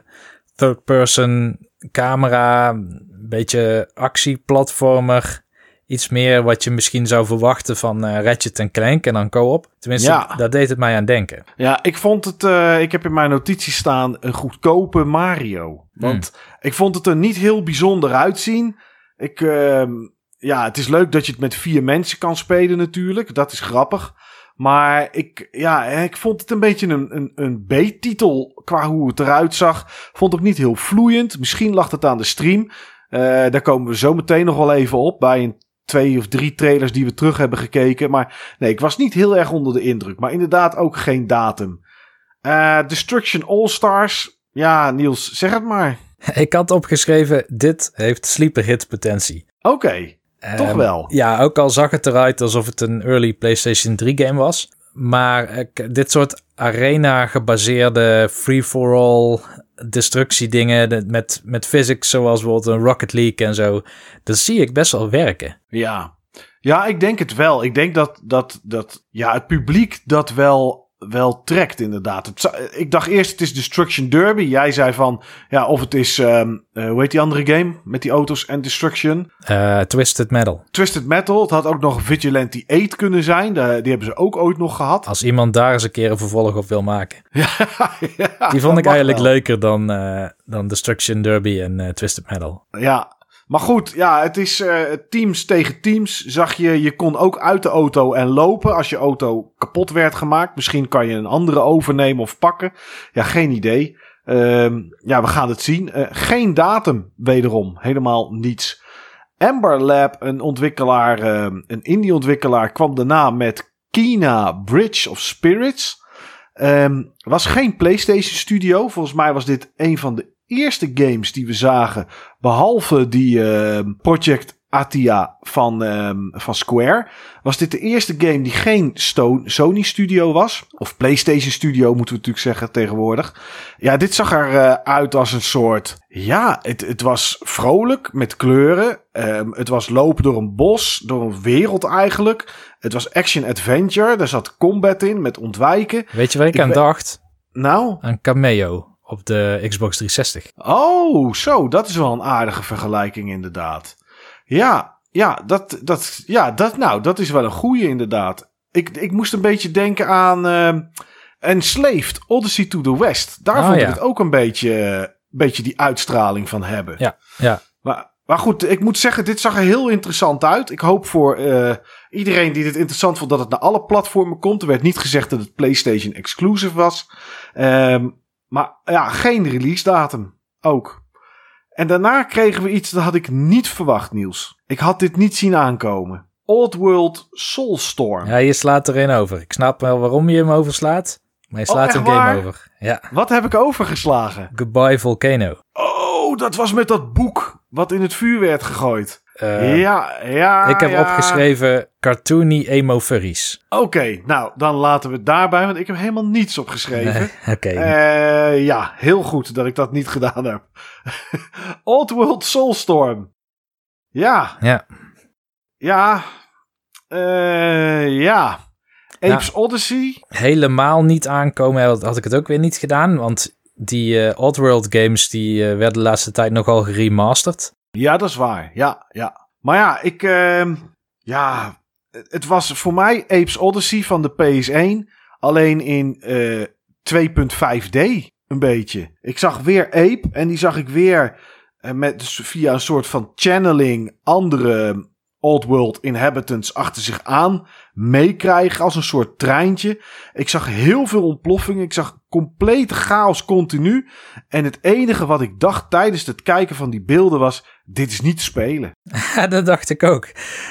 third person camera, een beetje actieplatformer. Iets meer wat je misschien zou verwachten van uh, Ratchet Clank en dan co-op. Tenminste, ja. daar deed het mij aan denken. Ja, ik vond het, uh, ik heb in mijn notities staan, een goedkope Mario. Want hmm. ik vond het er niet heel bijzonder uitzien. Ik, uh, ja, het is leuk dat je het met vier mensen kan spelen natuurlijk. Dat is grappig. Maar ik, ja, ik vond het een beetje een, een, een B-titel qua hoe het eruit zag. Vond ik niet heel vloeiend. Misschien lag het aan de stream. Uh, daar komen we zo meteen nog wel even op bij een twee of drie trailers die we terug hebben gekeken. Maar nee, ik was niet heel erg onder de indruk. Maar inderdaad ook geen datum. Uh, Destruction All-Stars. Ja, Niels, zeg het maar. Ik had opgeschreven, dit heeft sleeper hit potentie. Oké. Toch ehm, wel? Ja, ook al zag het eruit alsof het een early PlayStation 3 game was. Maar dit soort arena-gebaseerde free-for-all destructiedingen met, met physics zoals bijvoorbeeld een Rocket League en zo, dat zie ik best wel werken. Ja, ja ik denk het wel. Ik denk dat, dat, dat ja, het publiek dat wel wel trekt, inderdaad. ik dacht eerst het is Destruction Derby. Jij zei van, ja, of het is, um, uh, hoe heet die andere game met die auto's en Destruction? Uh, Twisted Metal. Twisted Metal. Het had ook nog Vigilante 8 kunnen zijn. die hebben ze ook ooit nog gehad. Als iemand daar eens een keer een vervolg op wil maken. ja, ja, die vond ik eigenlijk leuker dan, uh, dan Destruction Derby en Twisted Metal. Ja, maar goed, ja, het is uh, teams tegen teams. Zag je, je kon ook uit de auto en lopen als je auto kapot werd gemaakt. Misschien kan je een andere overnemen of pakken. Ja, geen idee. Uh, ja, we gaan het zien. Uh, geen datum, wederom. Helemaal niets. Amber Lab, een ontwikkelaar, uh, een indie-ontwikkelaar, kwam daarna met Kina Bridge of Spirits. Um, was geen PlayStation Studio. Volgens mij was dit een van de eerste games die we zagen, behalve die uh, Project Atia van, um, van Square, was dit de eerste game die geen Sony Studio was. Of PlayStation Studio moeten we natuurlijk zeggen tegenwoordig. Ja, dit zag eruit uh, uit als een soort. Ja, het, het was vrolijk met kleuren. Um, het was lopen door een bos, door een wereld eigenlijk. Het was action-adventure. Daar zat combat in met ontwijken. Weet je waar ik, ik aan dacht? Nou? Een cameo op de Xbox 360. Oh, zo, dat is wel een aardige vergelijking inderdaad. Ja, ja, dat, dat, ja, dat, nou, dat is wel een goede inderdaad. Ik, ik moest een beetje denken aan uh, Enslaved, Odyssey to the West. Daar oh, vond ik het ook een beetje, beetje die uitstraling van hebben. Ja, ja. Maar, maar goed, ik moet zeggen, dit zag er heel interessant uit. Ik hoop voor uh, iedereen die dit interessant vond dat het naar alle platformen komt. Er werd niet gezegd dat het PlayStation exclusive was. Um, maar ja, geen release datum. Ook. En daarna kregen we iets dat had ik niet verwacht, Niels. Ik had dit niet zien aankomen. Old World Soulstorm. Ja, je slaat er een over. Ik snap wel waarom je hem overslaat. Maar je slaat oh, een game over. Ja. Wat heb ik overgeslagen? Goodbye Volcano. Oh, dat was met dat boek wat in het vuur werd gegooid. Uh, ja, ja. Ik heb ja. opgeschreven cartoony emo furries. Oké, nou dan laten we het daarbij, want ik heb helemaal niets opgeschreven. Oké. Okay. Uh, ja, heel goed dat ik dat niet gedaan heb. Old World Soulstorm. Ja. Ja. Ja. Uh, ja. Apes ja. Odyssey. Helemaal niet aankomen had ik het ook weer niet gedaan, want die uh, Oddworld games die uh, werden de laatste tijd nogal geremasterd. Ja, dat is waar. Ja, ja. Maar ja, ik. Uh, ja. Het was voor mij Apes Odyssey van de PS1. Alleen in uh, eh, 2.5D. Een beetje. Ik zag weer Ape. En die zag ik weer met, dus via een soort van channeling andere Old World inhabitants achter zich aan meekrijgen als een soort treintje. Ik zag heel veel ontploffingen. Ik zag complete chaos continu. En het enige wat ik dacht tijdens het kijken van die beelden was: dit is niet spelen. Ja, dat dacht ik ook.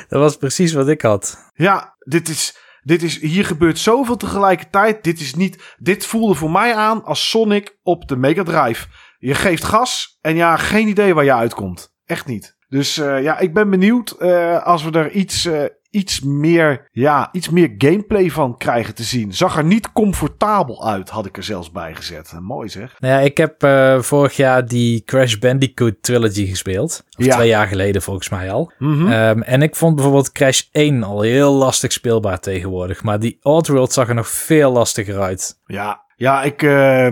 Dat was precies wat ik had. Ja, dit is. Dit is, hier gebeurt zoveel tegelijkertijd. Dit is niet. Dit voelde voor mij aan als Sonic op de Mega Drive. Je geeft gas en ja, geen idee waar je uitkomt. Echt niet. Dus uh, ja, ik ben benieuwd uh, als we er iets, uh, iets, meer, ja, iets meer gameplay van krijgen te zien. Zag er niet comfortabel uit, had ik er zelfs bij gezet. Mooi zeg. Nou ja, ik heb vorig jaar die Crash Bandicoot trilogy gespeeld. Of ja. twee jaar geleden volgens mij al. Mm -hmm. um, en ik vond bijvoorbeeld Crash 1 al heel lastig speelbaar tegenwoordig. Maar die Oddworld zag er nog veel lastiger uit. Ja, ja ik,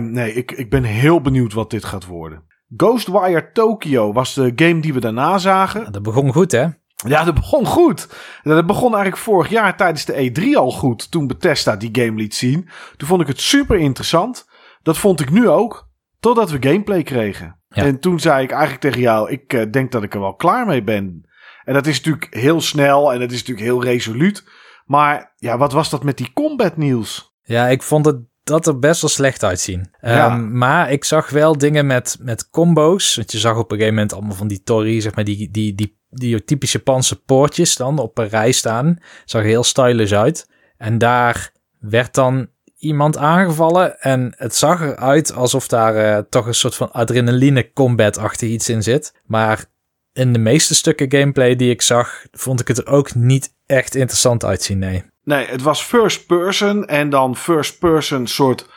nee, ik, ik ben heel benieuwd wat dit gaat worden. Ghostwire Tokyo was de game die we daarna zagen. Dat begon goed, hè? Ja, dat begon goed. Dat begon eigenlijk vorig jaar tijdens de E3 al goed. Toen Bethesda die game liet zien. Toen vond ik het super interessant. Dat vond ik nu ook. Totdat we gameplay kregen. Ja. En toen zei ik eigenlijk tegen jou: Ik uh, denk dat ik er wel klaar mee ben. En dat is natuurlijk heel snel en dat is natuurlijk heel resoluut. Maar ja, wat was dat met die combat, Niels? Ja, ik vond het dat er best wel slecht uitzien. Ja. Um, maar ik zag wel dingen met, met combo's. Want je zag op een gegeven moment allemaal van die tori, zeg maar, die, die, die, die typische Japanse poortjes dan op een rij staan. Zag heel stylish uit. En daar werd dan iemand aangevallen. En het zag eruit alsof daar uh, toch een soort van adrenaline combat-achtig iets in zit. Maar in de meeste stukken gameplay die ik zag, vond ik het er ook niet echt interessant uitzien, nee. Nee, het was first person en dan first person soort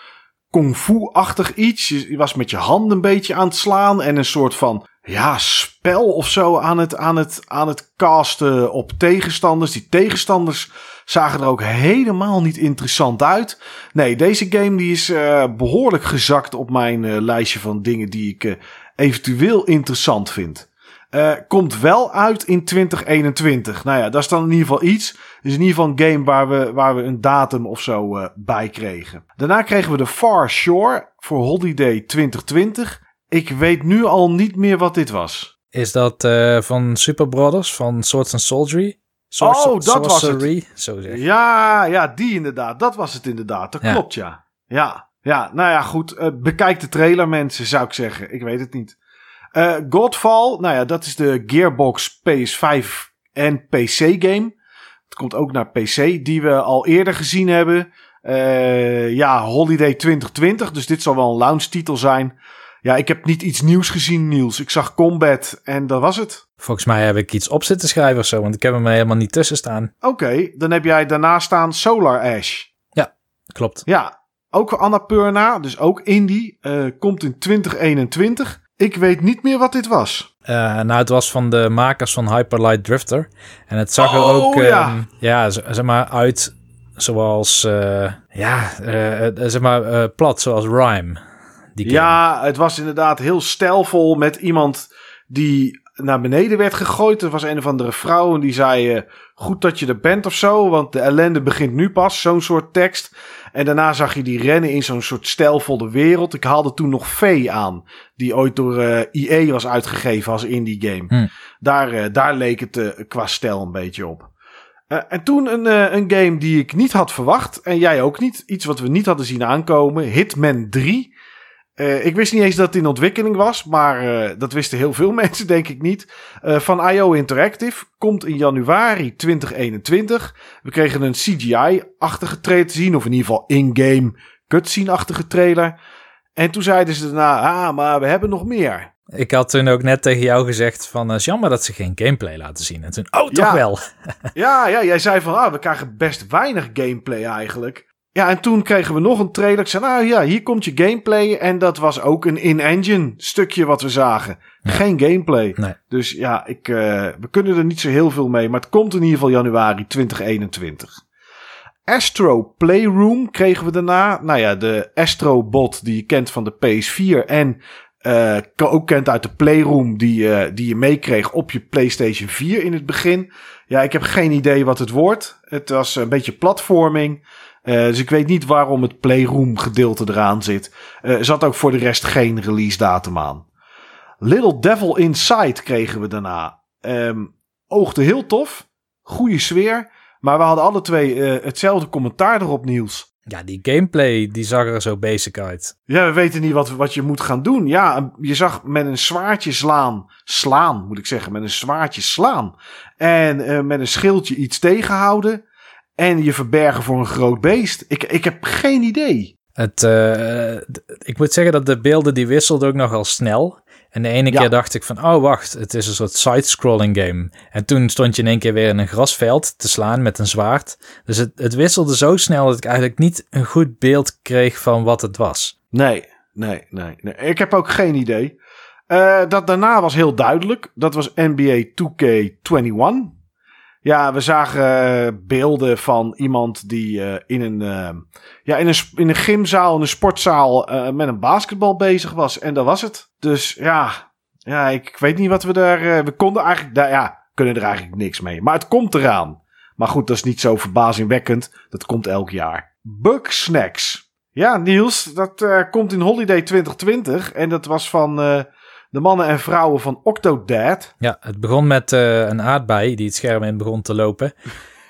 kung fu-achtig iets. Je was met je handen een beetje aan het slaan en een soort van ja, spel of zo aan het, aan het, aan het casten op tegenstanders. Die tegenstanders zagen er ook helemaal niet interessant uit. Nee, deze game die is uh, behoorlijk gezakt op mijn uh, lijstje van dingen die ik uh, eventueel interessant vind. Uh, komt wel uit in 2021. Nou ja, dat is dan in ieder geval iets. Dus in ieder geval een game waar we, waar we een datum of zo uh, bij kregen. Daarna kregen we de Far Shore voor Holiday 2020. Ik weet nu al niet meer wat dit was. Is dat uh, van Super Brothers, van Swords and Soldiery? Oh, dat was het. Zo zeg. Ja, ja, die inderdaad. Dat was het inderdaad. Dat ja. klopt, ja. Ja, ja, nou ja, goed. bekijk de trailer, mensen, zou ik zeggen. Ik weet het niet. Uh, Godfall, nou ja, dat is de Gearbox PS5 en PC game. Het komt ook naar PC, die we al eerder gezien hebben. Uh, ja, Holiday 2020, dus dit zal wel een launch titel zijn. Ja, ik heb niet iets nieuws gezien, Niels. Ik zag Combat en dat was het. Volgens mij heb ik iets op zitten schrijven of zo, want ik heb hem helemaal niet tussen staan. Oké, okay, dan heb jij daarna staan Solar Ash. Ja, klopt. Ja, ook Annapurna, dus ook indie. Uh, komt in 2021. Ik weet niet meer wat dit was. Uh, nou, het was van de makers van Hyperlight Drifter. En het zag er oh, ook ja. Um, ja, zeg maar uit zoals, uh, ja, uh, zeg maar plat, zoals Rhyme. Die ja, het was inderdaad heel stijlvol met iemand die naar beneden werd gegooid. Er was een of andere vrouw en die zei: Goed dat je er bent of zo, want de ellende begint nu pas. Zo'n soort tekst. En daarna zag je die rennen in zo'n soort stijlvolle wereld. Ik haalde toen nog V aan, die ooit door uh, eh, was uitgegeven als indie game. Hm. Daar, uh, daar leek het uh, qua stijl een beetje op. en toen een, een game die ik niet had verwacht. En jij ook niet. Iets wat we niet hadden zien aankomen. Hitman 3. Uh, ik wist niet eens dat het in ontwikkeling was, maar uh, dat wisten heel veel mensen, denk ik niet. Uh, van IO Interactive komt in januari 2021. We kregen een CGI-achtige trailer te zien, of in ieder geval in-game cutscene-achtige trailer. En toen zeiden ze daarna, ah, maar we hebben nog meer. Ik had toen ook net tegen jou gezegd van, het is jammer dat ze geen gameplay laten zien. En toen, oh, toch wel. ja, ja, jij zei van, ah, we krijgen best weinig gameplay eigenlijk. Ja, en toen kregen we nog een trailer. Ik zei, nou ja, hier komt je gameplay. En dat was ook een in-engine stukje wat we zagen. Geen gameplay. Nee. Dus ja, ik, uh, we kunnen er niet zo heel veel mee. Maar het komt in ieder geval januari 2021. Astro Playroom kregen we daarna. Nou ja, de Astro bot die je kent van de PS4. En uh, ook kent uit de Playroom die, uh, die je meekreeg op je PlayStation 4 in het begin. Ja, ik heb geen idee wat het wordt. Het was een beetje platforming. Uh, dus ik weet niet waarom het Playroom gedeelte eraan zit. Uh, er zat ook voor de rest geen release datum aan. Little Devil Inside kregen we daarna. Ehm, oogde heel tof. Goede sfeer. Maar we hadden alle twee uh, hetzelfde commentaar erop, Niels. Ja, die gameplay die zag er zo basic uit. Ja, we weten niet wat, wat je moet gaan doen. Ja, je zag met een zwaardje slaan. Slaan, moet ik zeggen. Met een zwaardje slaan. En uh, met een schildje iets tegenhouden. En je verbergen voor een groot beest. Ik, ik heb geen idee. Het, uh, ik moet zeggen dat de beelden die wisselden ook nogal snel. En de ene keer dacht ik van, oh wacht, het is een soort side-scrolling game. En toen stond je in één keer weer in een grasveld te slaan met een zwaard. Dus het, het wisselde zo snel dat ik eigenlijk niet een goed beeld kreeg van wat het was. Nee, nee, nee. nee. Ik heb ook geen idee. Uh, dat daarna was heel duidelijk. Dat was NBA 2K21. Ja, we zagen beelden van iemand die uh, in, een, uh, ja, in, een, in een gymzaal, in een sportzaal met een basketbal bezig was. En dat was het. Dus ja, ja ik, ik weet niet wat we daar... we konden eigenlijk... Daar, ja, kunnen er eigenlijk niks mee. Maar het komt eraan. Maar goed, dat is niet zo verbazingwekkend. Dat komt elk jaar. Bug Snacks. Ja, Niels, dat komt in Holiday 2020. En dat was van de mannen en vrouwen van Octodad. Ja, het begon met uh, een aardbei die het scherm in begon te lopen.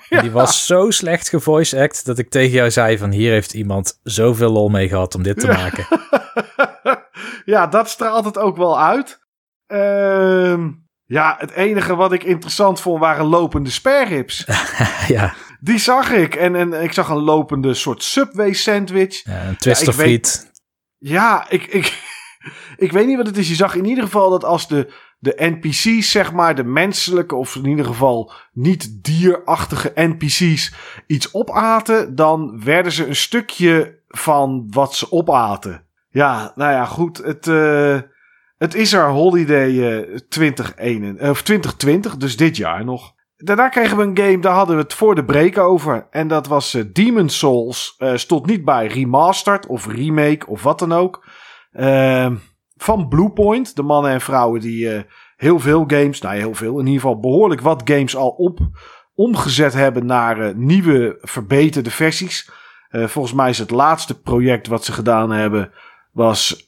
En die was zo slecht gevoice act dat ik tegen jou zei van hier heeft iemand zoveel lol mee gehad om dit te maken. ja, dat straalt het ook wel uit. Uh, ja, het enige wat ik interessant vond waren lopende sperrips. ja. Die zag ik. En, en ik zag een lopende soort Subway sandwich. Ja, een twister ja, friet. Ja, ik, ik, ik weet niet wat het is. Je zag in ieder geval dat als de, de NPC's, zeg maar, de menselijke of in ieder geval niet dierachtige NPC's iets opaten, dan werden ze een stukje van wat ze opaten. Ja, nou ja, goed. Het, uh, het is er Holiday uh, 2021, of 2020, dus dit jaar nog. Daarna kregen we een game, daar hadden we het voor de break over. En dat was Demon Souls. Stond niet bij remastered of remake of wat dan ook. Uh, van Bluepoint, de mannen en vrouwen die uh, heel veel games, nou heel veel, in ieder geval behoorlijk wat games al op omgezet hebben naar uh, nieuwe verbeterde versies. Uh, volgens mij is het laatste project wat ze gedaan hebben, was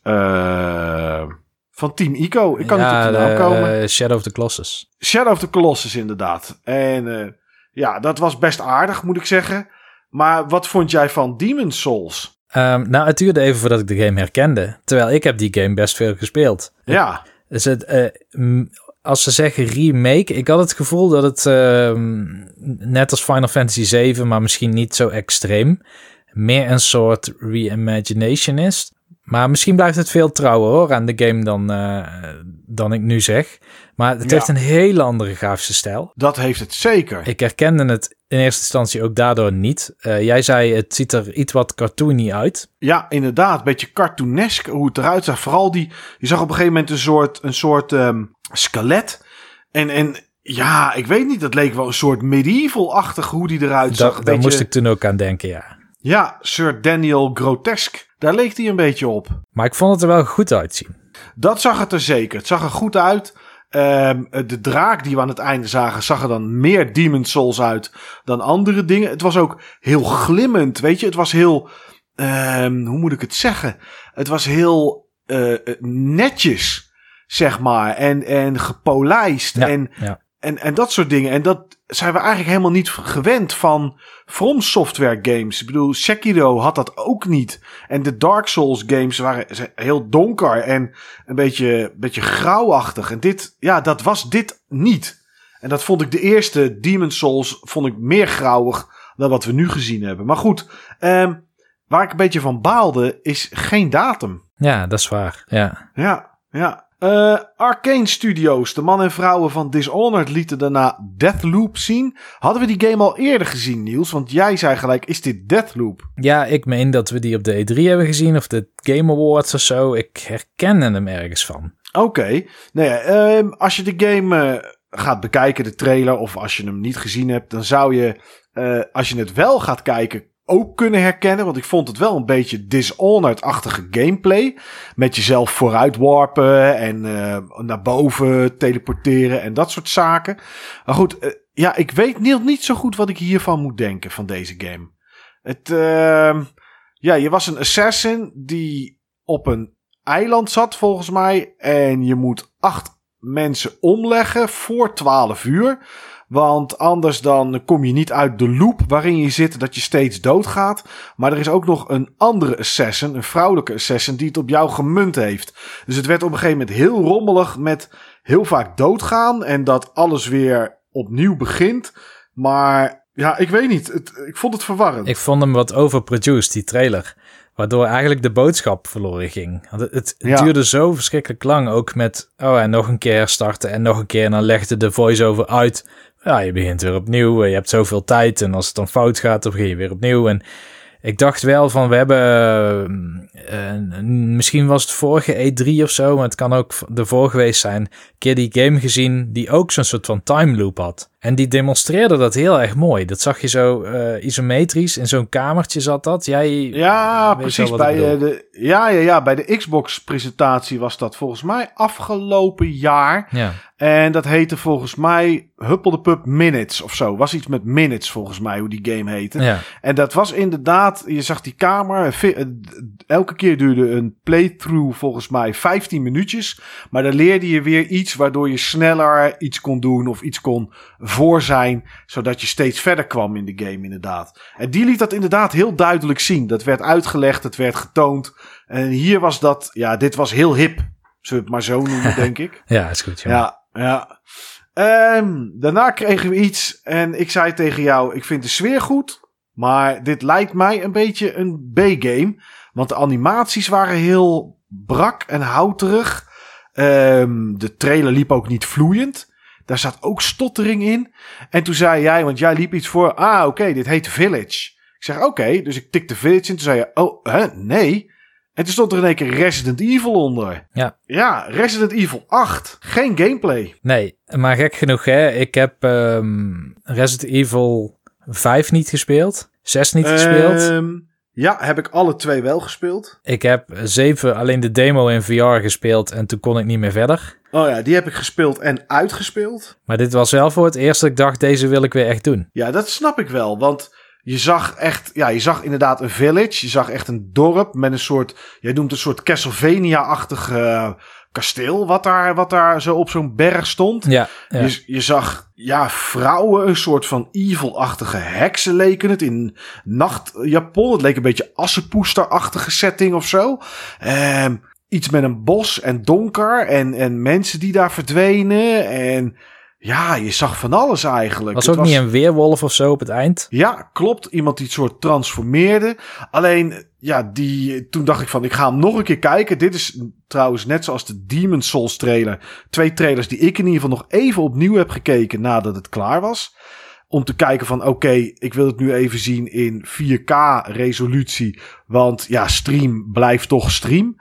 van Team Ico. Ik kan ja, niet op de naam komen. Shadow of the Colossus. Shadow of the Colossus, inderdaad. En ja, dat was best aardig, moet ik zeggen. Maar wat vond jij van Demon's Souls? Um, nou, het duurde even voordat ik de game herkende. Terwijl ik heb die game best veel gespeeld. Ja. Dus het, uh, als ze zeggen remake, ik had het gevoel dat het uh, net als Final Fantasy 7, maar misschien niet zo extreem, meer een soort reimagination is. Maar misschien blijft het veel trouwer hoor aan de game dan, uh, dan ik nu zeg. Maar het heeft een heel andere grafische stijl. Dat heeft het zeker. Ik herkende het in eerste instantie ook daardoor niet. Uh, jij zei het ziet er iets wat cartoony uit. Ja, inderdaad. Een beetje cartoonesk hoe het eruit zag. Vooral die, je zag op een gegeven moment een soort, een soort um, skelet. En, en ja, ik weet niet, dat leek wel een soort medieval-achtig hoe die eruit zag. Da, daar beetje... moest ik toen ook aan denken, ja. Ja, Sir Daniel Grotesque. Daar leek hij een beetje op. Maar ik vond het er wel goed uitzien. Dat zag het er zeker. Het zag er goed uit. Um, de draak die we aan het einde zagen, zag er dan meer Demon Souls uit dan andere dingen. Het was ook heel glimmend, weet je. Het was heel, um, hoe moet ik het zeggen? Het was heel uh, netjes, zeg maar. En, en gepolijst. Ja, en, ja. En, en dat soort dingen. En dat zijn we eigenlijk helemaal niet gewend van From Software games. Ik bedoel, Sekiro had dat ook niet. En de Dark Souls games waren heel donker en een beetje, beetje grauwachtig. En dit, ja, dat was dit niet. En dat vond ik de eerste Demon Souls vond ik meer grauwig dan wat we nu gezien hebben. Maar goed, um, waar ik een beetje van baalde is geen datum. Ja, dat is waar. Ja, ja. ja. Uh, Arcane Studios, de man en vrouwen van Dishonored, lieten daarna Deathloop zien. Hadden we die game al eerder gezien, Niels? Want jij zei gelijk, is dit Deathloop? Ja, ik meen dat we die op de E3 hebben gezien, of de Game Awards of zo. Ik herkende hem ergens van. Oké. Okay. Nou ja, uh, als je de game uh, gaat bekijken, de trailer, of als je hem niet gezien hebt, dan zou je, uh, als je het wel gaat kijken, ook kunnen herkennen. Want ik vond het wel een beetje Dishonored-achtige gameplay. Met jezelf vooruit warpen en uh, naar boven teleporteren en dat soort zaken. Maar goed, uh, ja, ik weet niet, niet zo goed wat ik hiervan moet denken van deze game. Het, uh, ja, je was een assassin die op een eiland zat volgens mij. En je moet acht mensen omleggen voor 12 uur. Want anders dan kom je niet uit de loop waarin je zit dat je steeds doodgaat. Maar er is ook nog een andere assassin, een vrouwelijke assassin, die het op jou gemunt heeft. Dus het werd op een gegeven moment heel rommelig met heel vaak doodgaan. En dat alles weer opnieuw begint. Maar ja, ik weet niet. Het, ik vond het verwarrend. Ik vond hem wat overproduced, die trailer. Waardoor eigenlijk de boodschap verloren ging. Het, het duurde zo verschrikkelijk lang. Ook met, oh, en nog een keer starten en nog een keer. En dan legde de voice-over uit. Ja, je begint weer opnieuw. Je hebt zoveel tijd. En als het dan fout gaat, dan begin je weer opnieuw. En ik dacht wel van, we hebben, uh, misschien was het vorige E3 of zo, maar het kan ook ervoor geweest zijn, een keer die game gezien die ook zo'n soort van time loop had. En die demonstreerde dat heel erg mooi. Dat zag je zo uh, isometrisch. In zo'n kamertje zat dat. Jij ja, precies. Bij, de, ja, ja, ja, bij de Xbox-presentatie was dat volgens mij afgelopen jaar. Ja. En dat heette volgens mij Huppel de Pup Minutes of zo. Was iets met Minutes volgens mij, hoe die game heette. Ja. En dat was inderdaad, je zag die kamer. Eh, elke keer duurde een playthrough volgens mij 15 minuutjes. Maar dan leerde je weer iets waardoor je sneller iets kon doen of iets kon voor zijn, zodat je steeds verder kwam in de game inderdaad. En die liet dat inderdaad heel duidelijk zien. Dat werd uitgelegd, het werd getoond. En hier was dat, ja, dit was heel hip. Zullen we het maar zo noemen, denk ik. ja, is goed. Ja, ja. Um, daarna kregen we iets en ik zei tegen jou, ik vind de sfeer goed. Maar dit lijkt mij een beetje een B-game. Want de animaties waren heel brak en houterig. Um, de trailer liep ook niet vloeiend. Daar zat ook stottering in. En toen zei jij, want jij liep iets voor. Ah, oké, dit heet Village. Ik zeg oké, dus ik tikte Village in. Toen zei je, oh, hè, nee. En toen stond er in één keer Resident Evil onder. Ja. Ja, Resident Evil 8. Geen gameplay. Nee, maar gek genoeg, hè. Ik heb um, Resident Evil 5 niet gespeeld. 6 niet gespeeld. Um, ja, heb ik alle twee wel gespeeld. Ik heb 7 alleen de demo in VR gespeeld en toen kon ik niet meer verder. Oh ja, die heb ik gespeeld en uitgespeeld. Maar dit was wel voor het eerst dat ik dacht, deze wil ik weer echt doen. Ja, dat snap ik wel, want je zag echt, ja, je zag inderdaad een village. Je zag echt een dorp met een soort, jij noemt een soort Castlevania-achtig uh, kasteel. Wat daar, wat daar zo op zo'n berg stond. Ja, ja. Je, je zag, ja, vrouwen, een soort van evil-achtige heksen leken het. In nachtjapon. Het leek een beetje assenpoester-achtige setting of zo. Um, iets met een bos en donker en, en mensen die daar verdwenen. En ja, je zag van alles eigenlijk. Was ook niet een weerwolf of zo op het eind? Ja, klopt. Iemand die het soort transformeerde. Alleen, ja, die, toen dacht ik van, ik ga hem nog een keer kijken. Dit is trouwens net zoals de Demon Souls trailer. Twee trailers die ik in ieder geval nog even opnieuw heb gekeken nadat het klaar was. Om te kijken van, oké, ik wil het nu even zien in 4K resolutie. Want ja, stream blijft toch stream.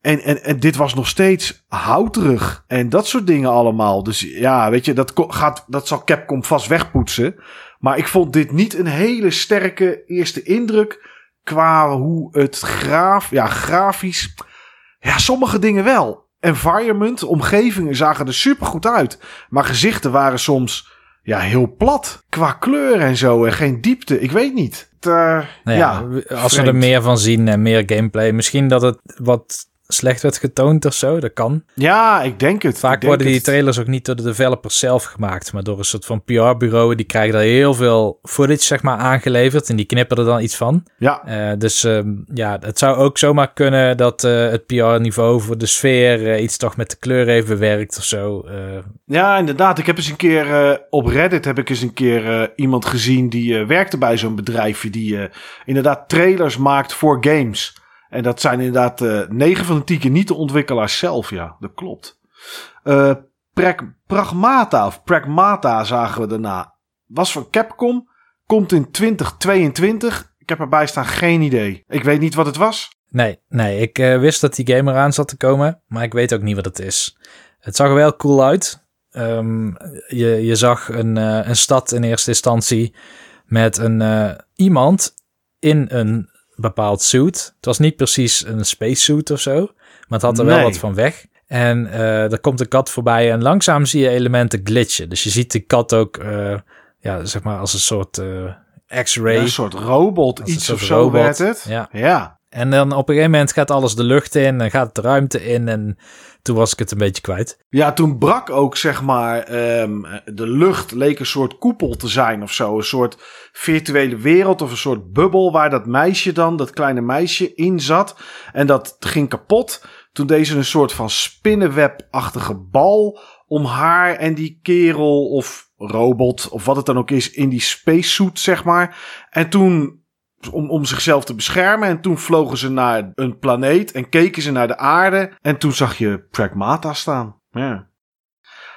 En, en, en dit was nog steeds houterig. En dat soort dingen allemaal. Dus ja, weet je, dat, gaat, dat zal Capcom vast wegpoetsen. Maar ik vond dit niet een hele sterke eerste indruk. Qua hoe het graaf, ja, grafisch. Ja, sommige dingen wel. Environment, omgevingen zagen er super goed uit. Maar gezichten waren soms ja, heel plat. Qua kleur en zo. En geen diepte. Ik weet niet. Uh, nou ja, ja, als we er meer van zien en meer gameplay. Misschien dat het wat slecht werd getoond of zo. Dat kan. Ja, ik denk het. Vaak worden die trailers ook niet door de developers zelf gemaakt, maar door een soort van PR-bureau. Die krijgen daar heel veel footage zeg maar aangeleverd en die knippen er dan iets van. Ja. Uh, dus um, ja, het zou ook zomaar kunnen dat uh, het PR-niveau voor de sfeer uh, iets toch met de kleur even werkt of zo. Ja, inderdaad. Ik heb eens een keer op Reddit heb ik eens een keer iemand gezien die werkte bij zo'n bedrijfje die inderdaad trailers maakt voor games. En dat zijn inderdaad uh, 9 van de 10 keer niet de ontwikkelaars zelf. Ja, dat klopt. Uh, Pragmata of Pragmata zagen we daarna. Was van Capcom. Komt in 2022. Ik heb erbij staan geen idee. Ik weet niet wat het was. Nee, nee. Ik uh, wist dat die game eraan zat te komen. Maar ik weet ook niet wat het is. Het zag er wel cool uit. Um, je, je zag een, een stad in eerste instantie. Met een iemand in een bepaald suit. Het was niet precies een spacesuit of zo, maar het had er wel wat van weg. En uh, er komt een kat voorbij en langzaam zie je elementen glitchen. Dus je ziet de kat ook, uh, ja, zeg maar als een soort uh, X-ray. een soort robot, iets of zo werd het. Ja. ja. En dan op een gegeven moment gaat alles de lucht in en gaat de ruimte in. En toen was ik het een beetje kwijt. Ja, toen brak ook, zeg maar, ehm, de lucht leek een soort koepel te zijn of zo. Een soort virtuele wereld of een soort bubbel waar dat meisje dan, dat kleine meisje, in zat. En dat ging kapot. Toen deze een soort van spinnenwebachtige bal om haar en die kerel of robot of wat het dan ook is in die spacesuit, zeg maar. En toen om, om zichzelf te beschermen. En toen vlogen ze naar een planeet en keken ze naar de aarde. En toen zag je Pragmata staan. Ja.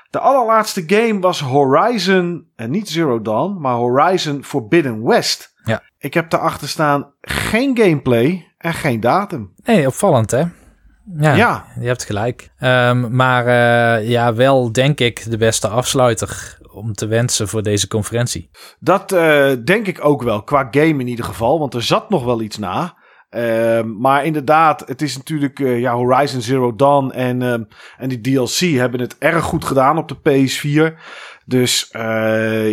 De allerlaatste game was Horizon, en niet Zero Dawn, maar Horizon Forbidden West. Ja. Ik heb daarachter staan geen gameplay en geen datum. Nee, opvallend hè? Ja, Ja. je hebt gelijk. Ehm, maar eh, ja, wel denk ik de beste afsluiter om te wensen voor deze conferentie. Dat eh, denk ik ook wel, qua game in ieder geval. Want er zat nog wel iets na. Ehm, maar inderdaad, het is natuurlijk eh, ja, Horizon Zero Dawn en, en die DLC hebben het erg goed gedaan op de PS4. Dus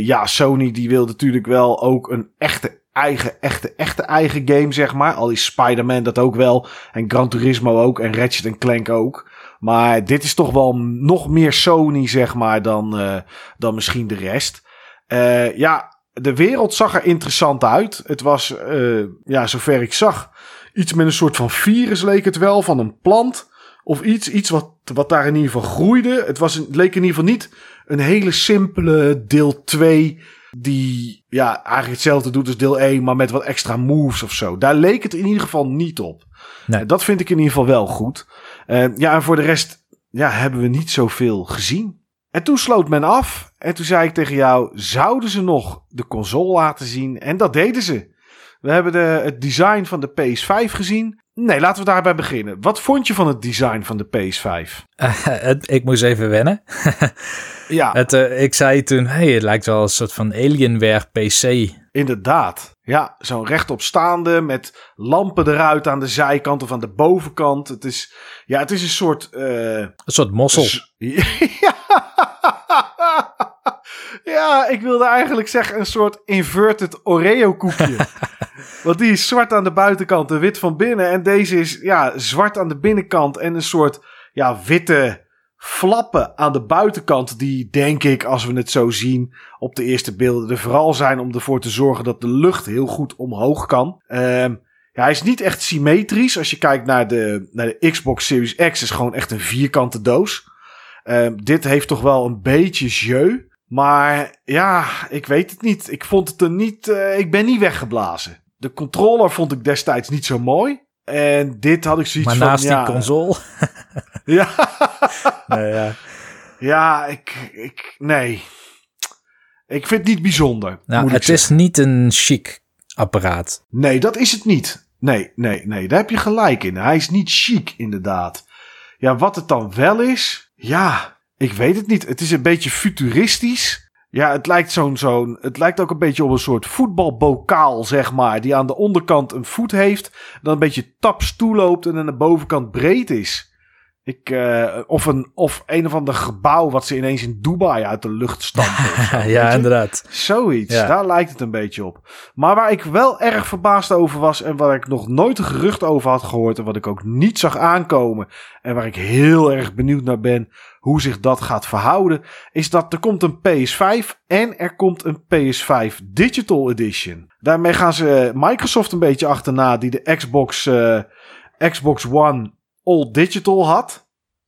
ja, Sony die wil natuurlijk wel ook een echte eigen, echte, echte eigen game, zeg maar. Al is Spider-Man dat ook wel. En Gran Turismo ook. En Ratchet Clank ook. Maar dit is toch wel nog meer Sony, zeg maar, dan, eh, dan misschien de rest. Eh, ja, de wereld zag er interessant uit. Het was, eh, ja, zover ik zag, iets met een soort van virus leek het wel, van een plant. Of iets, iets wat, wat daar in ieder geval groeide. Het, was, leek in ieder geval niet een hele simpele deel 2 die ja, eigenlijk hetzelfde doet als deel 1, maar met wat extra moves of zo. Daar leek het in ieder geval niet op. Nee. Dat vind ik in ieder geval wel goed. Eh, ja, en voor de rest ja, hebben we niet zoveel gezien. En toen sloot men af. En toen zei ik tegen jou: zouden ze nog de console laten zien? En dat deden ze. We hebben de, het design van de PS5 gezien. Nee, laten we daarbij beginnen. Wat vond je van het design van de PS5? Het- ik moest even wennen. Ja, Het, eh, ik zei toen, hey, het lijkt wel een soort van Alienware PC. Inderdaad. Ja, zo'n rechtopstaande met lampen eruit aan de zijkant of aan de bovenkant. Het is, ja, het is een soort. eh, Een soort mossel. Ja, ik wilde eigenlijk zeggen een soort inverted Oreo koekje. Want die is zwart aan de buitenkant en wit van binnen. En deze is ja, zwart aan de binnenkant en een soort ja, witte flappen aan de buitenkant. Die denk ik, als we het zo zien op de eerste beelden, er vooral zijn om ervoor te zorgen dat de lucht heel goed omhoog kan. Ehm, ja, hij is niet echt symmetrisch. Als je kijkt naar de, naar de Xbox Series X, is gewoon echt een vierkante doos. Ehm, dit heeft toch wel een beetje jeu. Maar ja, ik weet het niet. Ik vond het er niet. eh, ik ben niet weggeblazen. De controller vond ik destijds niet zo mooi. En dit had ik zoiets Maar van. naast ja, die console. Ja, Nee, ja. ja ik, ik. Nee. Ik vind het niet bijzonder. Nou, het is niet een chic apparaat. Nee, dat is het niet. Nee, nee, nee. Daar heb je gelijk in. Hij is niet chic, inderdaad. Ja, wat het dan wel is. Ja, ik weet het niet. Het is een beetje futuristisch. Ja, het lijkt zo'n zo'n. Het lijkt ook een beetje op een soort voetbalbokaal, zeg maar. Die aan de onderkant een voet heeft. Dan een beetje taps toeloopt en aan de bovenkant breed is. Ik, eh, of, een, of een of ander gebouw wat ze ineens in Dubai uit de lucht stampen. zo, ja, inderdaad. Zoiets, Ja. daar lijkt het een beetje op. Maar waar ik wel erg verbaasd over was en waar ik nog nooit een gerucht over had gehoord en wat ik ook niet zag aankomen en waar ik heel erg benieuwd naar ben hoe zich dat gaat verhouden, is dat er komt een PS5 en er komt een PS5 Digital Edition. Daarmee gaan ze Microsoft een beetje achterna die de Xbox, eh, Xbox One All Digital had.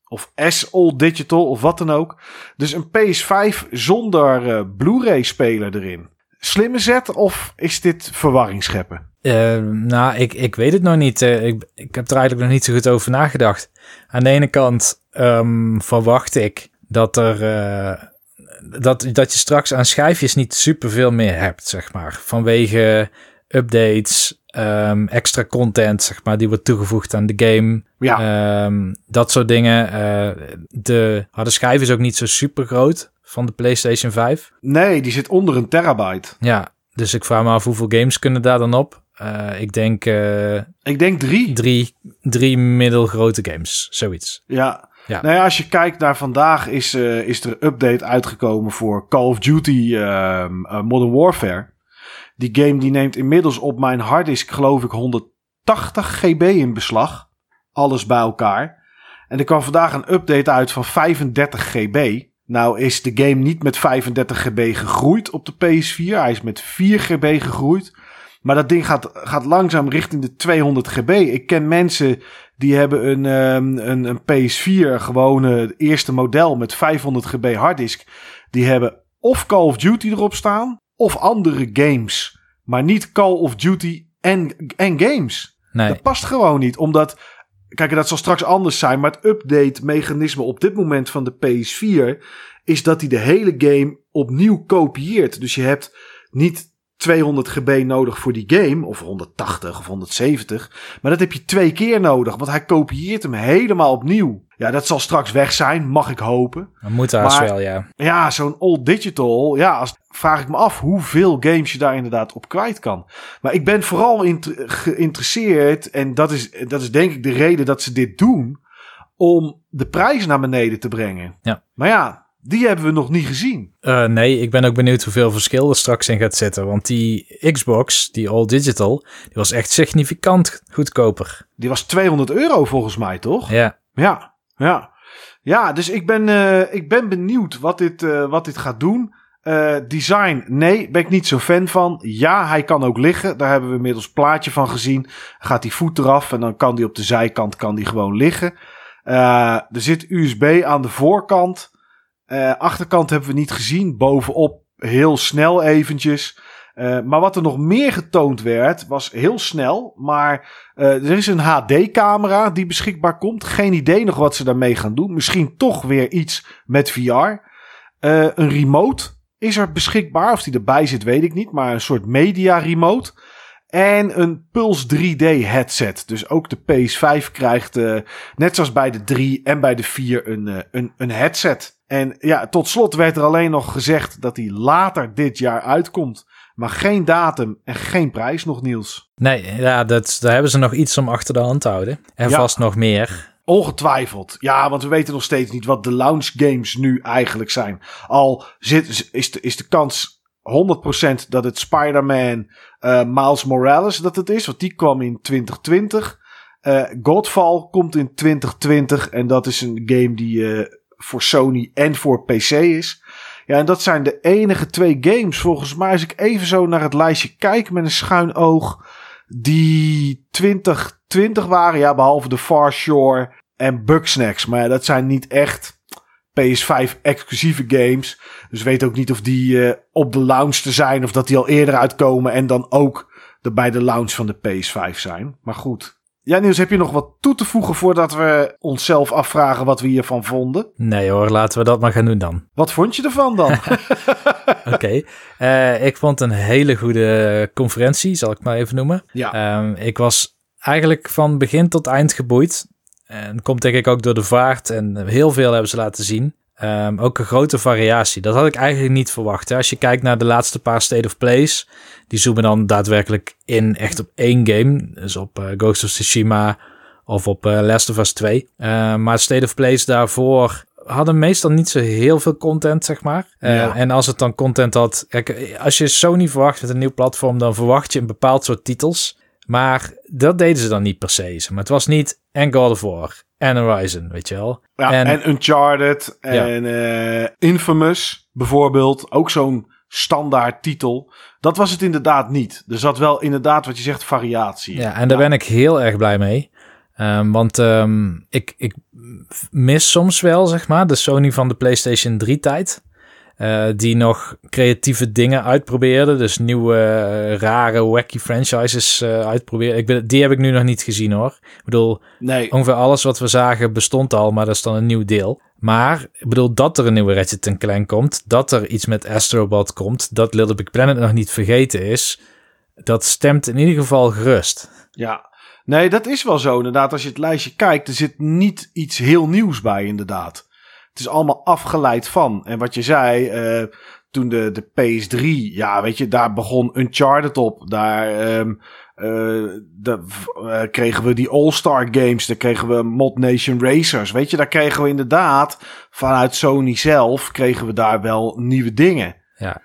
Of S All Digital of wat dan ook. Dus een PS5 zonder eh, Blu-ray speler erin. Slimme zet of is dit verwarring scheppen? Eh, nou, ik, ik weet het nog niet. Eh, ik, ik heb er eigenlijk nog niet zo goed over nagedacht. Aan de ene kant ehm, verwacht ik dat er. dat, dat je straks aan schijfjes niet superveel meer hebt, zeg maar. Vanwege updates, ehm, extra content, zeg maar, die wordt toegevoegd aan de game. Ja, Ehm, dat soort dingen. Eh, de harde schijf is ook niet zo super groot van de PlayStation 5. nee, die zit onder een terabyte. Ja, dus ik vraag me af hoeveel games kunnen daar dan op. Eh, ik denk eh, Ik denk drie. drie, drie middelgrote games, zoiets. Ja. Ja. Nou ja, als je kijkt naar vandaag is, is er een update uitgekomen voor Call of Duty ehm, eh, Modern Warfare. Die game die neemt inmiddels op mijn harddisk geloof ik 80 GB in beslag. Alles bij elkaar. En er kwam vandaag een update uit van 35 GB. Nou is de game niet met 35 GB gegroeid op de PS4. Hij is met 4 GB gegroeid. Maar dat ding gaat, gaat langzaam richting de 200 GB. Ik ken mensen die hebben een, um, een, een PS4, gewone eerste model met 500 GB harddisk. Die hebben of Call of Duty erop staan, of andere games. Maar niet Call of Duty en, en games. Nee. Dat past gewoon niet, omdat... Kijk, dat zal straks anders zijn, maar het update-mechanisme op dit moment van de PS4 is dat hij de hele game opnieuw kopieert. Dus je hebt niet 200 GB nodig voor die game, of 180 of 170. Maar dat heb je twee keer nodig, want hij kopieert hem helemaal opnieuw. Ja, dat zal straks weg zijn, mag ik hopen. Dat moet haast wel, ja. Ja, zo'n old digital, ja, als, vraag ik me af hoeveel games je daar inderdaad op kwijt kan. Maar ik ben vooral geïnteresseerd, en dat is, dat is denk ik de reden dat ze dit doen, om de prijs naar beneden te brengen. Ja. Maar ja, die hebben we nog niet gezien. Uh, nee, ik ben ook benieuwd hoeveel verschil er straks in gaat zitten. Want die Xbox, die All Digital, die was echt significant goedkoper. Die was 200 euro volgens mij, toch? Ja. Ja, ja. Ja, dus ik ben, uh, ik ben benieuwd wat dit, uh, wat dit gaat doen. Design, nee, ben ik niet zo fan van. Ja, hij kan ook liggen. Daar hebben we inmiddels plaatje van gezien. Gaat die voet eraf en dan kan die op de zijkant kan die gewoon liggen. er zit USB aan de voorkant. Uh, achterkant hebben we niet gezien. Bovenop heel snel eventjes. Uh, maar wat er nog meer getoond werd, was heel snel. Maar uh, er is een HD-camera die beschikbaar komt. Geen idee nog wat ze daarmee gaan doen. Misschien toch weer iets met VR. een remote is er beschikbaar. Of die erbij zit, weet ik niet. Maar een soort media remote. En een Pulse 3D headset. Dus ook de PS5 krijgt, net zoals bij de 3 en bij de 4, een, een, een headset. En ja, tot slot werd er alleen nog gezegd dat hij later dit jaar uitkomt. Maar geen datum en geen prijs nog, Niels. Nee, ja, dat, daar hebben ze nog iets om achter de hand te houden. En ja. vast nog meer. Ongetwijfeld. Ja, want we weten nog steeds niet wat de launch games nu eigenlijk zijn. Al zit, is, de, is de kans 100% dat het Spider-Man uh, Miles Morales dat het is. Want die kwam in 2020. Uh, Godfall komt in 2020. En dat is een game die... Uh, voor Sony en voor PC is. Ja, en dat zijn de enige twee games, volgens mij, als ik even zo naar het lijstje kijk met een schuin oog, die 2020 waren. Ja, behalve de Far Shore en Bugsnax. Maar ja, dat zijn niet echt PS5 exclusieve games. Dus weet ook niet of die uh, op de launch te zijn of dat die al eerder uitkomen en dan ook de, bij de launch van de PS5 zijn. Maar goed, ja, Niels, heb je nog wat toe te voegen voordat we onszelf afvragen wat we hiervan vonden? Nee hoor, laten we dat maar gaan doen dan. Wat vond je ervan dan? Oké, okay. uh, ik vond een hele goede conferentie, zal ik maar even noemen. Ja. Um, ik was eigenlijk van begin tot eind geboeid. En komt denk ik ook door de vaart en heel veel hebben ze laten zien. Um, ook een grote variatie. Dat had ik eigenlijk niet verwacht. Hè. Als je kijkt naar de laatste paar State of Plays, die zoomen dan daadwerkelijk in echt op één game. Dus op uh, Ghost of Tsushima of op uh, Last of Us 2. Uh, maar State of Plays daarvoor hadden meestal niet zo heel veel content, zeg maar. Ja. En als het dan content had... Kijk, als je Sony verwacht met een nieuw platform, dan verwacht je een bepaald soort titels. Maar dat deden ze dan niet per se. Maar het was niet en God of War en Horizon, weet je wel. Ja, en, en Uncharted en ja. Infamous bijvoorbeeld. Ook zo'n standaard titel. Dat was het inderdaad niet. Er zat wel inderdaad wat je zegt variatie. Ja, en daar ja. ben ik heel erg blij mee. Um, want um, ik, ik mis soms wel, zeg maar, de Sony van de PlayStation 3 tijd. Uh, die nog creatieve dingen uitprobeerde. Dus nieuwe, uh, rare, wacky franchises uh, uitprobeerde. Ik ben, die heb ik nu nog niet gezien hoor. Ik bedoel, nee. ongeveer alles wat we zagen bestond al, maar dat is dan een nieuw deel. Maar ik bedoel, dat er een nieuwe Ratchet Clank komt, dat er iets met Astrobot komt, dat Little Big Planet nog niet vergeten is, dat stemt in ieder geval gerust. Ja, nee, dat is wel zo inderdaad. Als je het lijstje kijkt, er zit niet iets heel nieuws bij inderdaad. Het is allemaal afgeleid van. En wat je zei, uh, toen de, de PS3, ja, weet je, daar begon Uncharted op. Daar, um, uh, de, uh, kregen we die All-Star Games. Daar kregen we Mod Nation Racers. Weet je, daar kregen we inderdaad vanuit Sony zelf, kregen we daar wel nieuwe dingen. Ja.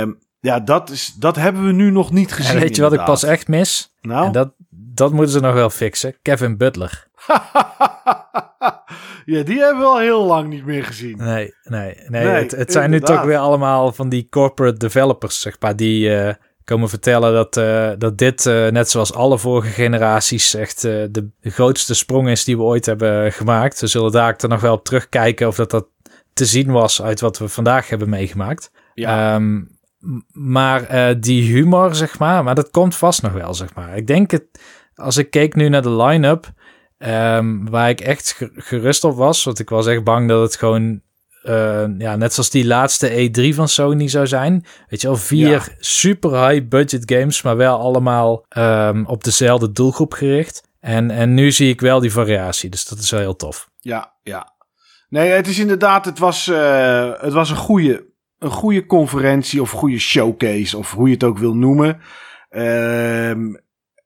Um, ja, dat, is, dat hebben we nu nog niet gezien. En weet je inderdaad. wat ik pas echt mis? Nou? En dat, dat moeten ze nog wel fixen. Kevin Butler. ja, die hebben we al heel lang niet meer gezien. Nee, nee, nee. het, het zijn nu toch weer allemaal van die corporate developers, zeg maar, die uh, komen vertellen dat, uh, dat dit, uh, net zoals alle vorige generaties, echt de grootste sprong is die we ooit hebben gemaakt. We zullen daar nog wel op terugkijken of dat dat te zien was uit wat we vandaag hebben meegemaakt. Ja. Um, maar die humor, zeg maar, maar dat komt vast nog wel, zeg maar. Ik denk het, als ik keek nu naar de line-up, Um, waar ik echt gerust op was. Want ik was echt bang dat het gewoon. Uh, ja, net zoals die laatste E3 van Sony zou zijn. Weet je al, vier super high budget games, maar wel allemaal um, op dezelfde doelgroep gericht. En, en nu zie ik wel die variatie, dus dat is wel heel tof. Ja, ja. Nee, het is inderdaad, het was, uh, het was een goede, een goede conferentie of goede showcase, of hoe je het ook wil noemen. Um,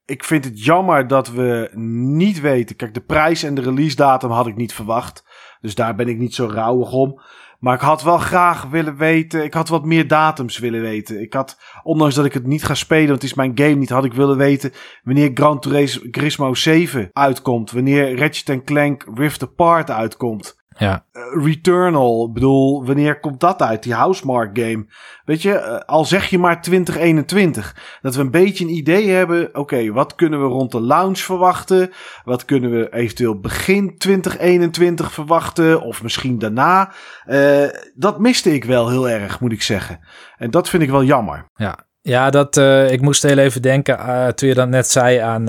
ik vind het jammer dat we niet weten. Kijk, de prijs en de release datum had ik niet verwacht. Dus daar ben ik niet zo rauwig om. Maar ik had wel graag willen weten. Ik had wat meer datums willen weten. Ik had, ondanks dat ik het niet ga spelen, want het is mijn game niet, had ik willen weten wanneer Gran Turismo 7 uitkomt. Wanneer Ratchet Clank Rift Apart uitkomt. Ja. Uh, Returnal, bedoel, wanneer komt dat uit? Die Housemark game. Weet je, uh, al zeg je maar 2021. Dat we een beetje een idee hebben. Oké, okay, wat kunnen we rond de launch verwachten? Wat kunnen we eventueel begin 2021 verwachten? Of misschien daarna? Uh, dat miste ik wel heel erg, moet ik zeggen. En dat vind ik wel jammer. Ja, ja dat, ik moest heel even denken toen je dat net zei aan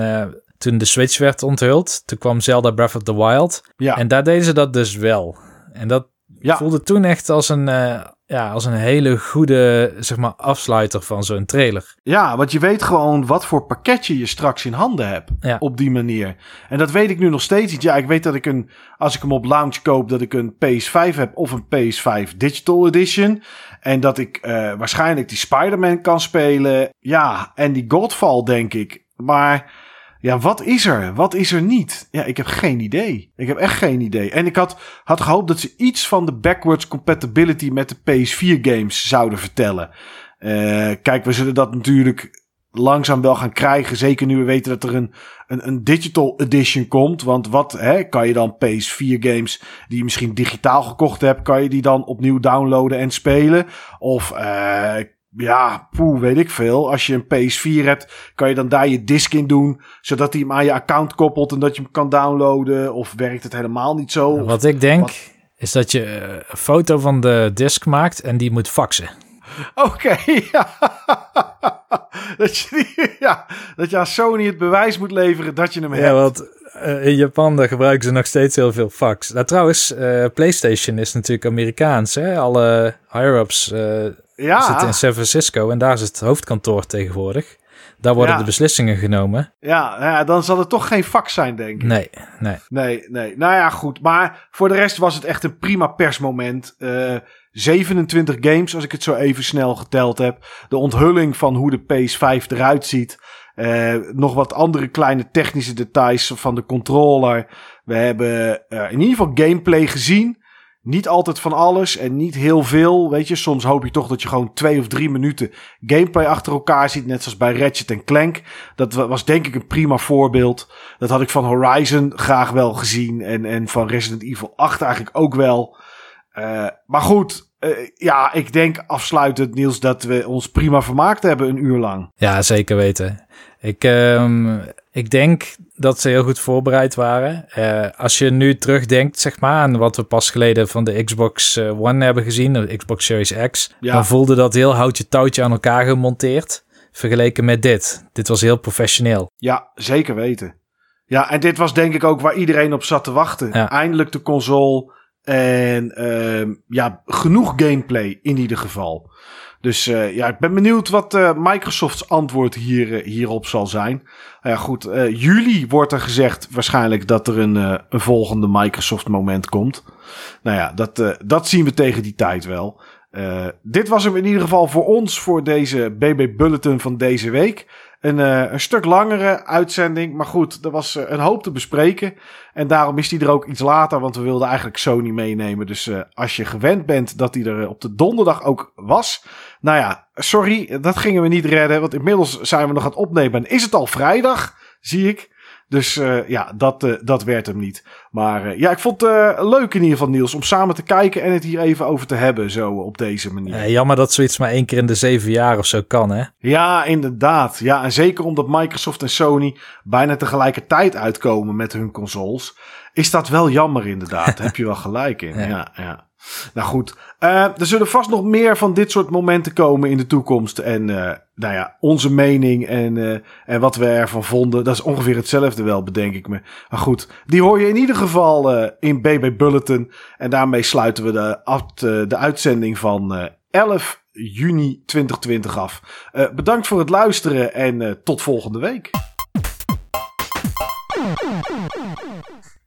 toen de Switch werd onthuld, toen kwam Zelda Breath of the Wild. Ja. En daar deden ze dat dus wel. En dat voelde toen echt als een, uh, ja, als een hele goede zeg maar, afsluiter van zo'n trailer. Ja, want je weet gewoon wat voor pakketje je straks in handen hebt. Ja. Op die manier. En dat weet ik nu nog steeds niet. Ja, ik weet dat ik een, als ik hem op launch koop, dat ik een PS5 heb of een PS5 Digital Edition. En dat ik uh, waarschijnlijk die Spider-Man kan spelen. Ja, en die Godfall, denk ik. Maar ja, wat is er? Wat is er niet? Ja, ik heb geen idee. Ik heb echt geen idee. En ik had, had gehoopt dat ze iets van de backwards compatibility met de PS4 games zouden vertellen. Uh, kijk, we zullen dat natuurlijk langzaam wel gaan krijgen. Zeker nu we weten dat er een, een, een digital edition komt. Want wat hè, kan je dan PS4 games die je misschien digitaal gekocht hebt, kan je die dan opnieuw downloaden en spelen? Of uh, ja, poeh, weet ik veel. Als je een PS4 hebt, kan je dan daar je disk in doen, zodat hij hem aan je account koppelt en dat je hem kan downloaden. Of werkt het helemaal niet zo? Wat ik denk, is dat je eh, een foto van de disk maakt en die moet faxen. Oké, ja. dat, je, ja. dat je aan Sony het bewijs moet leveren dat je hem hebt. Ja, want uh, in Japan gebruiken ze nog steeds heel veel fax. Nou, trouwens, uh, PlayStation is natuurlijk Amerikaans. Hè? Alle higher-ups ja. zit in San Francisco en daar is het hoofdkantoor tegenwoordig. Daar worden de beslissingen genomen. Ja, nou ja, dan zal het toch geen vak zijn, denk ik. Nee, nee. Nee, nee. Nou ja, goed. Maar voor de rest was het echt een prima persmoment. Uh, eh, 27 games, als ik het zo even snel geteld heb. De onthulling van hoe de PS5 eruit ziet. Uh, nog wat andere kleine technische details van de controller. We hebben uh, in ieder geval gameplay gezien. Niet altijd van alles en niet heel veel. Weet je, soms hoop je toch dat je gewoon twee of drie minuten gameplay achter elkaar ziet. Net zoals bij Ratchet Clank. Dat was denk ik een prima voorbeeld. Dat had ik van Horizon graag wel gezien. En, en van Resident Evil 8 eigenlijk ook wel. Uh, maar goed, uh, ja, ik denk afsluitend, Niels, dat we ons prima vermaakt hebben een uur lang. Ja, zeker weten. Ik, um, ik denk dat ze heel goed voorbereid waren. Uh, als je nu terugdenkt, zeg maar, aan wat we pas geleden van de Xbox eh, One hebben gezien, de Xbox Series X, dan voelde dat heel houtje touwtje aan elkaar gemonteerd. Vergeleken met dit. Dit was heel professioneel. Ja, zeker weten. Ja, en dit was denk ik ook waar iedereen op zat te wachten. Eindelijk de console. En uh, ja, genoeg gameplay in ieder geval. Dus uh, ja, ik ben benieuwd wat uh, Microsofts antwoord hier, uh, hierop zal zijn. ja, goed, juli wordt er gezegd waarschijnlijk dat er een, een volgende Microsoft moment komt. Nou ja, dat, dat zien we tegen die tijd wel. dit was hem in ieder geval voor ons voor deze BB Bulletin van deze week. Een, uh, een stuk langere uitzending. Maar goed, er was uh, een hoop te bespreken. En daarom is die er ook iets later. Want we wilden eigenlijk Sony meenemen. Dus uh, als je gewend bent dat die er op de donderdag ook was. Nou ja, sorry, dat gingen we niet redden. Want inmiddels zijn we nog aan het opnemen. En is het al vrijdag? zie ik. Dus uh, ja, dat, uh, dat werd hem niet. Maar uh, ja, ik vond het leuk in ieder geval, Niels, om samen te kijken en het hier even over te hebben, zo op deze manier. jammer dat zoiets maar één keer in de zeven jaar of zo kan, hè? Ja, inderdaad. Ja, en zeker omdat Microsoft en Sony bijna tegelijkertijd uitkomen met hun consoles, is dat wel jammer, inderdaad. Daar heb je wel gelijk in. ja. ja. ja. Nou goed, uh, er zullen vast nog meer van dit soort momenten komen in de toekomst. En uh, nou ja, onze mening en, uh, en wat we ervan vonden, dat is ongeveer hetzelfde wel, bedenk ik me. Maar goed, die hoor je in ieder geval in BB Bulletin. En daarmee sluiten we de, de uitzending van 11 juni 2020 af. bedankt voor het luisteren en tot volgende week.